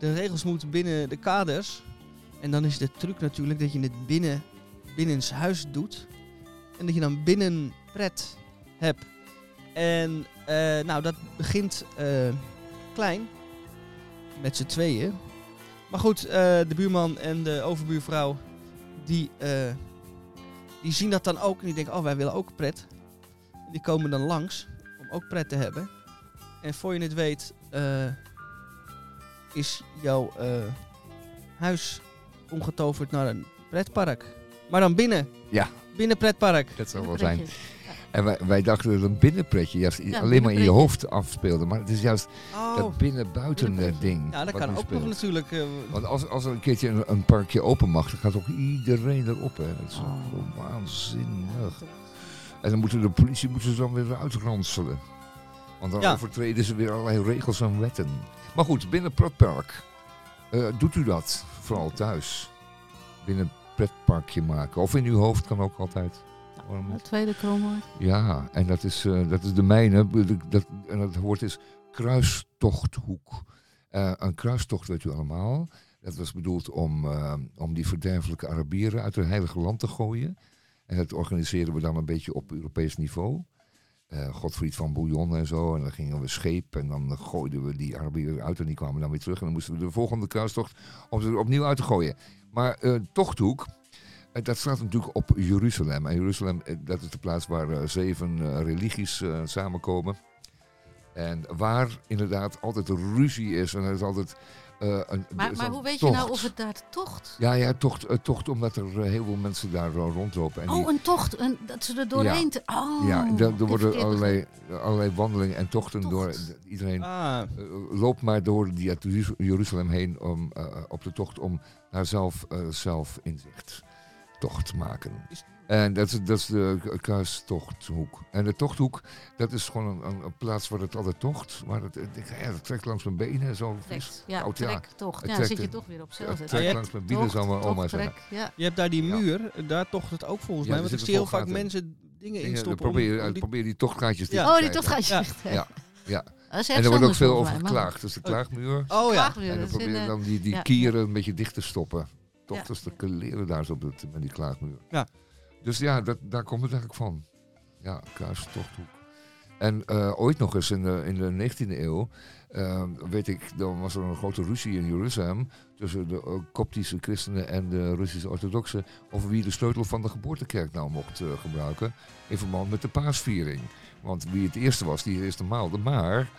de regels moet binnen de kaders. En dan is de truc natuurlijk dat je het binnen, binnens huis doet. En dat je dan binnen pret hebt. En eh, nou, dat begint eh, klein. Met z'n tweeën. Maar goed, eh, de buurman en de overbuurvrouw, die, die zien dat dan ook. En die denken, oh, wij willen ook pret. Die komen dan langs om ook pret te hebben. En voor je het weet, is jouw eh, huis omgetoverd naar een pretpark. Maar dan binnen. Ja. Binnen pretpark. Dat zou wel zijn. En wij, wij dachten dat een binnenpretje juist Ja, alleen maar in je hoofd afspeelde. Maar het is juist Oh, dat binnen-buiten ding. ja, dat wat kan nu ook speelt. nog natuurlijk. eh, Want als, als er een keertje een, een parkje open mag, dan gaat ook iedereen erop. Hè. Dat is Oh. gewoon waanzinnig. En dan moeten de politie moeten ze dan weer uitranselen. Want dan Ja. overtreden ze weer allerlei regels en wetten. Maar goed, binnen pretpark. eh, doet u dat vooral thuis? Binnen een pretparkje maken. Of in uw hoofd kan ook altijd. Waarom Het tweede kroonwoord. ja, en dat is, eh, dat is de mijne. Dat, en dat woord is kruistochthoek. Eh, een kruistocht, weet u allemaal. Dat was bedoeld om, om die verderfelijke Arabieren uit het heilige land te gooien. En dat organiseren we dan een beetje op Europees niveau. Eh Godfried van Bouillon en zo. En dan gingen we scheep en dan gooiden we die Arabieren uit en die kwamen dan weer terug. En dan moesten we de volgende kruistocht om ze er opnieuw uit te gooien. Maar eh Tochthoek, eh, dat staat natuurlijk op Jeruzalem. En Jeruzalem, dat is de plaats waar zeven religies samenkomen. En waar inderdaad altijd ruzie is. En er is altijd eh, een Maar, maar hoe weet je nou of het daar tocht? Ja, ja, tocht, eh, tocht omdat er eh, heel veel mensen daar rondlopen. En die- Oh, een tocht. Een, dat ze er doorheen... te- Oh, ja, er, er worden allerlei, allerlei wandelingen en tochten Tocht. door. Iedereen ah, loopt maar door die uit Jeruz- Jeruzalem heen om, op de tocht om naar zelf, eh, zelfinzicht tocht te maken. Is- En dat is, dat is de kruistochthoek. En de tochthoek, dat is gewoon een, een, plaats waar het altijd tocht. Maar het, het, ja, het trekt langs mijn benen. Zo Trek, vies. ja, koud, ja. trek, tocht. Het Ja, dan trekt zit je toch weer op Het hetzelfde. trekt hebt langs mijn binnen, zou mijn oma zeggen. Ja. je hebt daar die Ja. muur. Daar tocht het ook volgens Ja, mij. Want ik zie heel vaak mensen dingen instoppen. probeer, om, om die- probeer die tochtgaatjes Ja. Oh, die krijgen. tocht gaat je Ja. Ja, ja. Dat En er wordt ook veel over geklaagd. Dus de klaagmuur. Oh ja. En dan dat probeer je dan die, die ja. kieren een beetje dicht te stoppen. Toch Ja. dus te leren daar zo op dat, met die klaagmuur. Ja. Dus ja, dat, daar komt het eigenlijk van. Ja, kruistochthoek. En eh, ooit nog eens in de, in de 19e eeuw, eh, weet ik, dan was er een grote ruzie in Jeruzalem tussen de eh, Koptische christenen en de Russische orthodoxen over wie de sleutel van de geboortekerk nou mocht gebruiken in verband met de paasviering. Want wie het eerste was, die eerste maalde. Maar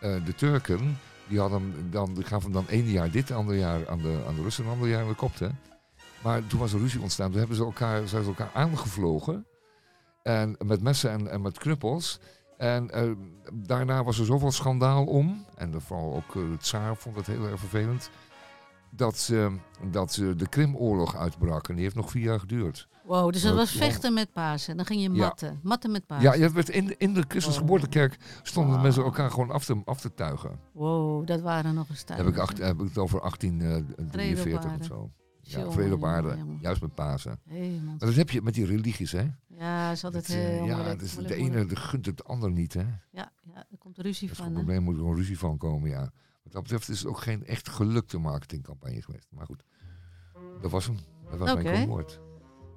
de Turken, die, hadden dan, die gaven dan één jaar dit, ander jaar aan de, aan de Russen ander jaar aan de Kopten. Maar toen was er ruzie ontstaan. Toen hebben ze elkaar, zijn ze elkaar aangevlogen. En met messen en, en met knuppels. En eh, daarna was er zoveel schandaal om. En de- vooral ook eh, de tsaar vond het heel erg vervelend. Dat, ze dat de Krimoorlog uitbrak. En die heeft nog vier jaar geduurd. Wow, dus dat was vechten met Pasen. Dan ging je Ja. matten. Matten met Pasen. Ja, ja, het werd in, de- in de Christus geboortekerk stonden mensen elkaar gewoon af te, af te tuigen. Wow, dat waren nog eens tijden. heb ik, acht, heb ik het over 1843 of aarde. zo. Ja, vrede op jongen, aarde. jongen. Juist met Pasen. Maar dat heb je met die religies, hè? Ja, is altijd Het, eh, heel ja, moeilijk, dus de ene de gunt het ander niet, hè? Ja, ja, er komt ruzie Dat is van. hè? probleem, moet er gewoon ruzie van komen, ja. Wat dat betreft is het ook geen echt gelukte marketingcampagne geweest. Maar goed, dat was hem. Dat was mijn woord.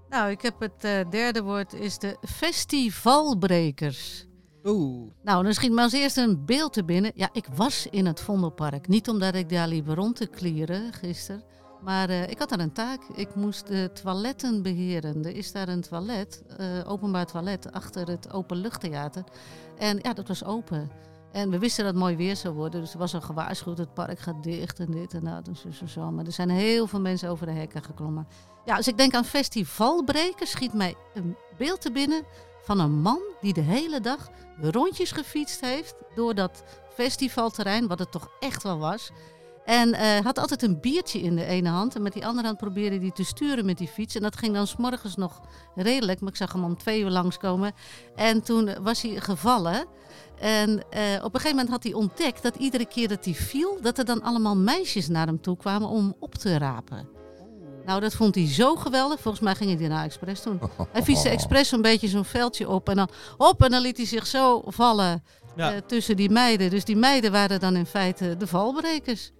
Nou, ik heb het eh, derde woord is de festivalbrekers. Oeh. Nou, dan schiet me als eerste een beeld te binnen. Ja, ik was in het Vondelpark. Niet omdat ik daar liep rond te klieren gisteren. Maar eh, ik had daar een taak. Ik moest de toiletten beheren. Er is daar een toilet, eh, openbaar toilet, achter het openluchttheater. En ja, dat was open. En we wisten dat het mooi weer zou worden. Dus er was al gewaarschuwd, het park gaat dicht en dit en dat en zo, zo, zo. Maar er zijn heel veel mensen over de hekken geklommen. Ja, als ik denk aan festivalbrekers, schiet mij een beeld te binnen van een man die de hele dag rondjes gefietst heeft door dat festivalterrein, wat het toch echt wel was. En eh, had altijd een biertje in de ene hand. En met die andere hand probeerde hij te sturen met die fiets. En dat ging dan s'morgens nog redelijk. Maar ik zag hem om twee uur langskomen. En toen was hij gevallen. En eh, op een gegeven moment had hij ontdekt dat iedere keer dat hij viel... dat er dan allemaal meisjes naar hem toe kwamen om hem op te rapen. Nou, dat vond hij zo geweldig. Volgens mij ging hij daarna expres doen. Hij fietste expres een beetje zo'n veldje op. En dan op en dan liet hij zich zo vallen. Ja. eh, tussen die meiden. Dus die meiden waren dan in feite de valbrekers.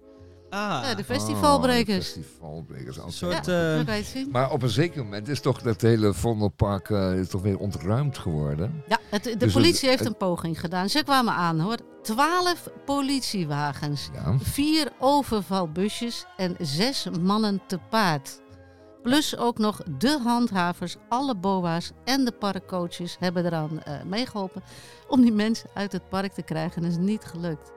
Ah, Ja, de Oh, festivalbrekers. de festivalbrekers. een soort... ja, eh. Maar op een zeker moment is toch dat hele Vondelpark eh, is toch weer ontruimd geworden. Ja, het, de Dus politie het- heeft een poging gedaan. Ze kwamen aan hoor. Twaalf politiewagens. Ja. Vier overvalbusjes en zes mannen te paard. Plus ook nog de handhavers, alle boa's en de parkcoaches hebben eraan eh, meegeholpen om die mensen uit het park te krijgen. En dat is niet gelukt.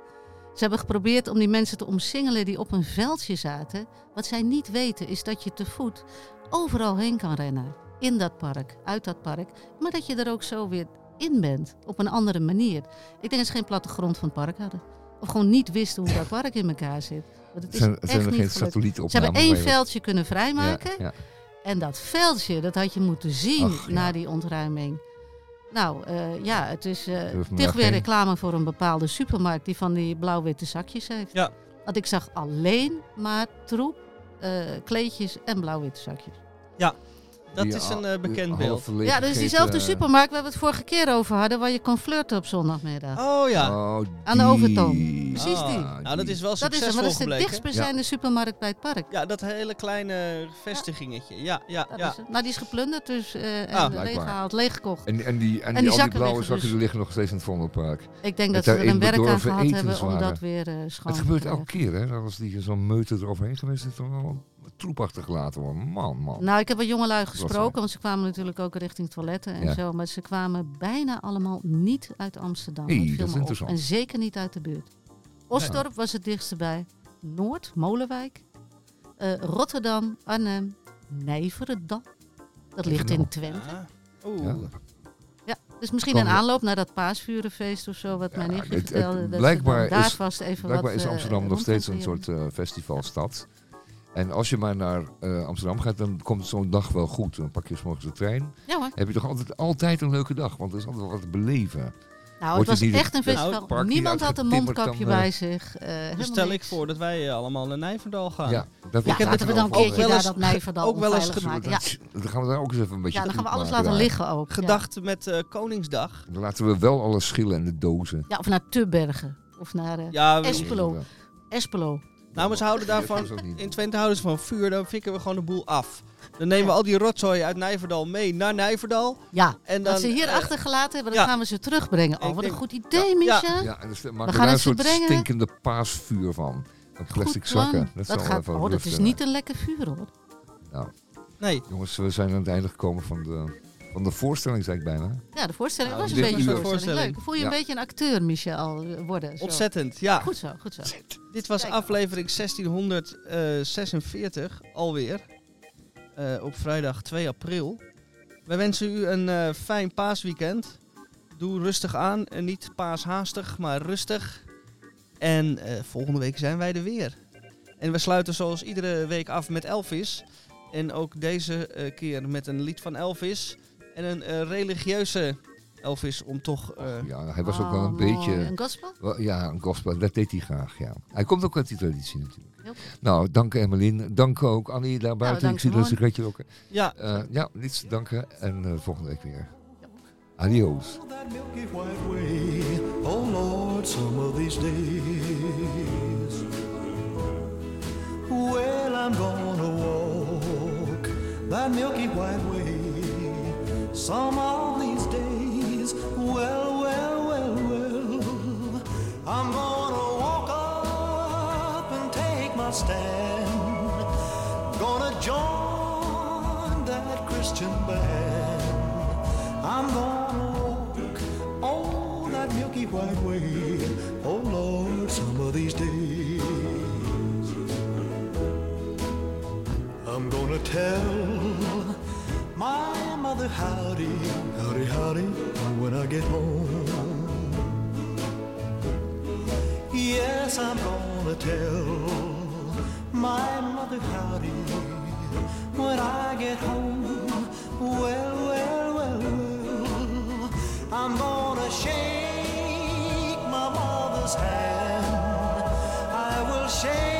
Ze hebben geprobeerd om die mensen te omsingelen die op een veldje zaten. Wat zij niet weten is dat je te voet overal heen kan rennen. In dat park, uit dat park. Maar dat je er ook zo weer in bent. Op een andere manier. Ik denk dat ze geen plattegrond van het park hadden. Of gewoon niet wisten hoe dat park in elkaar zit. Want het is Zijn, echt zijn er niet geen satellietopnames? Ze hebben één veldje kunnen vrijmaken. Ja, ja. En dat veldje, dat had je moeten zien Ach, ja. na die ontruiming. Nou, eh, ja, het is eh me toch weer reclame voor een bepaalde supermarkt die van die blauw-witte zakjes heeft. Ja. Want ik zag alleen maar troep, eh, kleedjes en blauw-witte zakjes. Dat Die is een al- eh, bekend beeld. Ja, dat is diezelfde eh, supermarkt waar we het vorige keer over hadden, waar je kon flirten op zondagmiddag. Oh ja. Oh, Aan de overtoom. Precies Ah, die. Nou, dat is wel dat is, maar dat is de dichtstbijzijnde supermarkt bij het park. Ja, dat hele kleine vestigingetje. Ja, ja, ja. nou, die is geplunderd dus, eh en Ah, leeggehaald, leeggekocht. En, en die, en En die, die al die zakken blauwe liggen zakken dus- die liggen nog steeds in het Vondelpark. Ik denk dat ze er een werk aan gehad hebben om dat weer eh schoon Het gebeurt te elke keer, hè? Als die zo'n meute eroverheen geweest is, dan wel troep achtergelaten worden. Man, man. Nou, ik heb wat jongelui gesproken, want ze kwamen natuurlijk ook richting toiletten en Ja. zo. Maar ze kwamen bijna allemaal niet uit Amsterdam. Dat is interessant. En zeker niet uit de buurt. Osdorp was het dichtste bij. Noord, Molenwijk. eh, Rotterdam, Arnhem, Nijverdal. Dat ligt in Twente. Ja. Oeh. Ja. Ja, dus misschien een wel. aanloop naar dat paasvurenfeest of zo, wat Ja, mijn nichtje het- het- vertelde. dat blijkbaar daar is- vast even Blijkbaar wat, is eh, Amsterdam nog steeds een soort eh, festivalstad. En als je maar naar eh, Amsterdam gaat, dan komt zo'n dag wel goed. Dan pak je 's morgens de trein. Ja hoor. heb je toch altijd, altijd een leuke dag, want er is altijd wel wat te beleven. Nou, Wordt het was echt een het- festival. Niemand had een mondkapje dan, eh, bij zich. eh, Dus stel ik voor dat wij allemaal naar Nijverdal gaan. Ja, dat Ja, dat later we dan een keertje eens dat Nijverdal ook wel eens maken. Ja. Dan gaan we daar ook eens even een beetje ja, dan gaan we alles maken laten daar. liggen ook. Ja. Gedacht met eh, Koningsdag. Dan laten we wel alle schillen en de dozen. Ja, of naar Tubbergen. Of naar eh, Ja, Espelo. Espelo. Nou, maar ze houden daarvan. Dat. In Twente houden ze van vuur, dan fikken we gewoon de boel af. Dan nemen we al die rotzooi uit Nijverdal mee naar Nijverdal. Ja, En dan, dat ze hier eh, achtergelaten hebben, dan ja. gaan we ze terugbrengen. Oh, wat een goed idee, Ja, Misha. Ja, en dan st- maken we, gaan daar een soort brengen. stinkende paasvuur van. Plastic Goed zakken. Dat, zal gaat, even oh, dat is niet een lekker vuur, hoor. Nou, Nee. jongens, we zijn aan het einde gekomen van de, van de voorstelling, zei ik bijna. Ja, de voorstelling was een beetje een voorstelling. Voorstelling. Leuk. Voel je Ja. een beetje een acteur, Michel, eh, worden? zo. Ontzettend, ja. Goed zo, goed zo. Dit was Kijk. aflevering 1646 alweer. Eh, op vrijdag 2 april. Wij wensen u een eh, fijn paasweekend. Doe rustig aan. En niet paashaastig, maar rustig. En eh, volgende week zijn wij er weer. En we sluiten zoals iedere week af met Elvis. En ook deze keer met een lied van Elvis. En een eh, religieuze Elvis om toch... eh, Ja, hij was ook wel Oh, een mooi. beetje... Een gospel? Wel, Ja, een gospel, dat deed hij graag, ja. Hij komt ook uit die traditie natuurlijk. Nou, dank Emmeline. Dank ook Annie daar buiten. dank ik zie dat sigaretje ook. ja, Eh ja, niets te danken. En eh, volgende week weer. Adios. White way, oh Lord, some of these days. Well, I'm gonna walk that milky white way, some of these days. Well, well, well, well, I'm gonna walk up and take my stand. Gonna join that Christian band. I'm gonna walk on that milky white way. Oh Lord, some of these days. I'm gonna tell mother howdy, howdy, howdy, when I get home. Yes, I'm gonna tell my mother howdy when I get home. Well, well, well, well, I'm gonna shake my mother's hand. I will shake.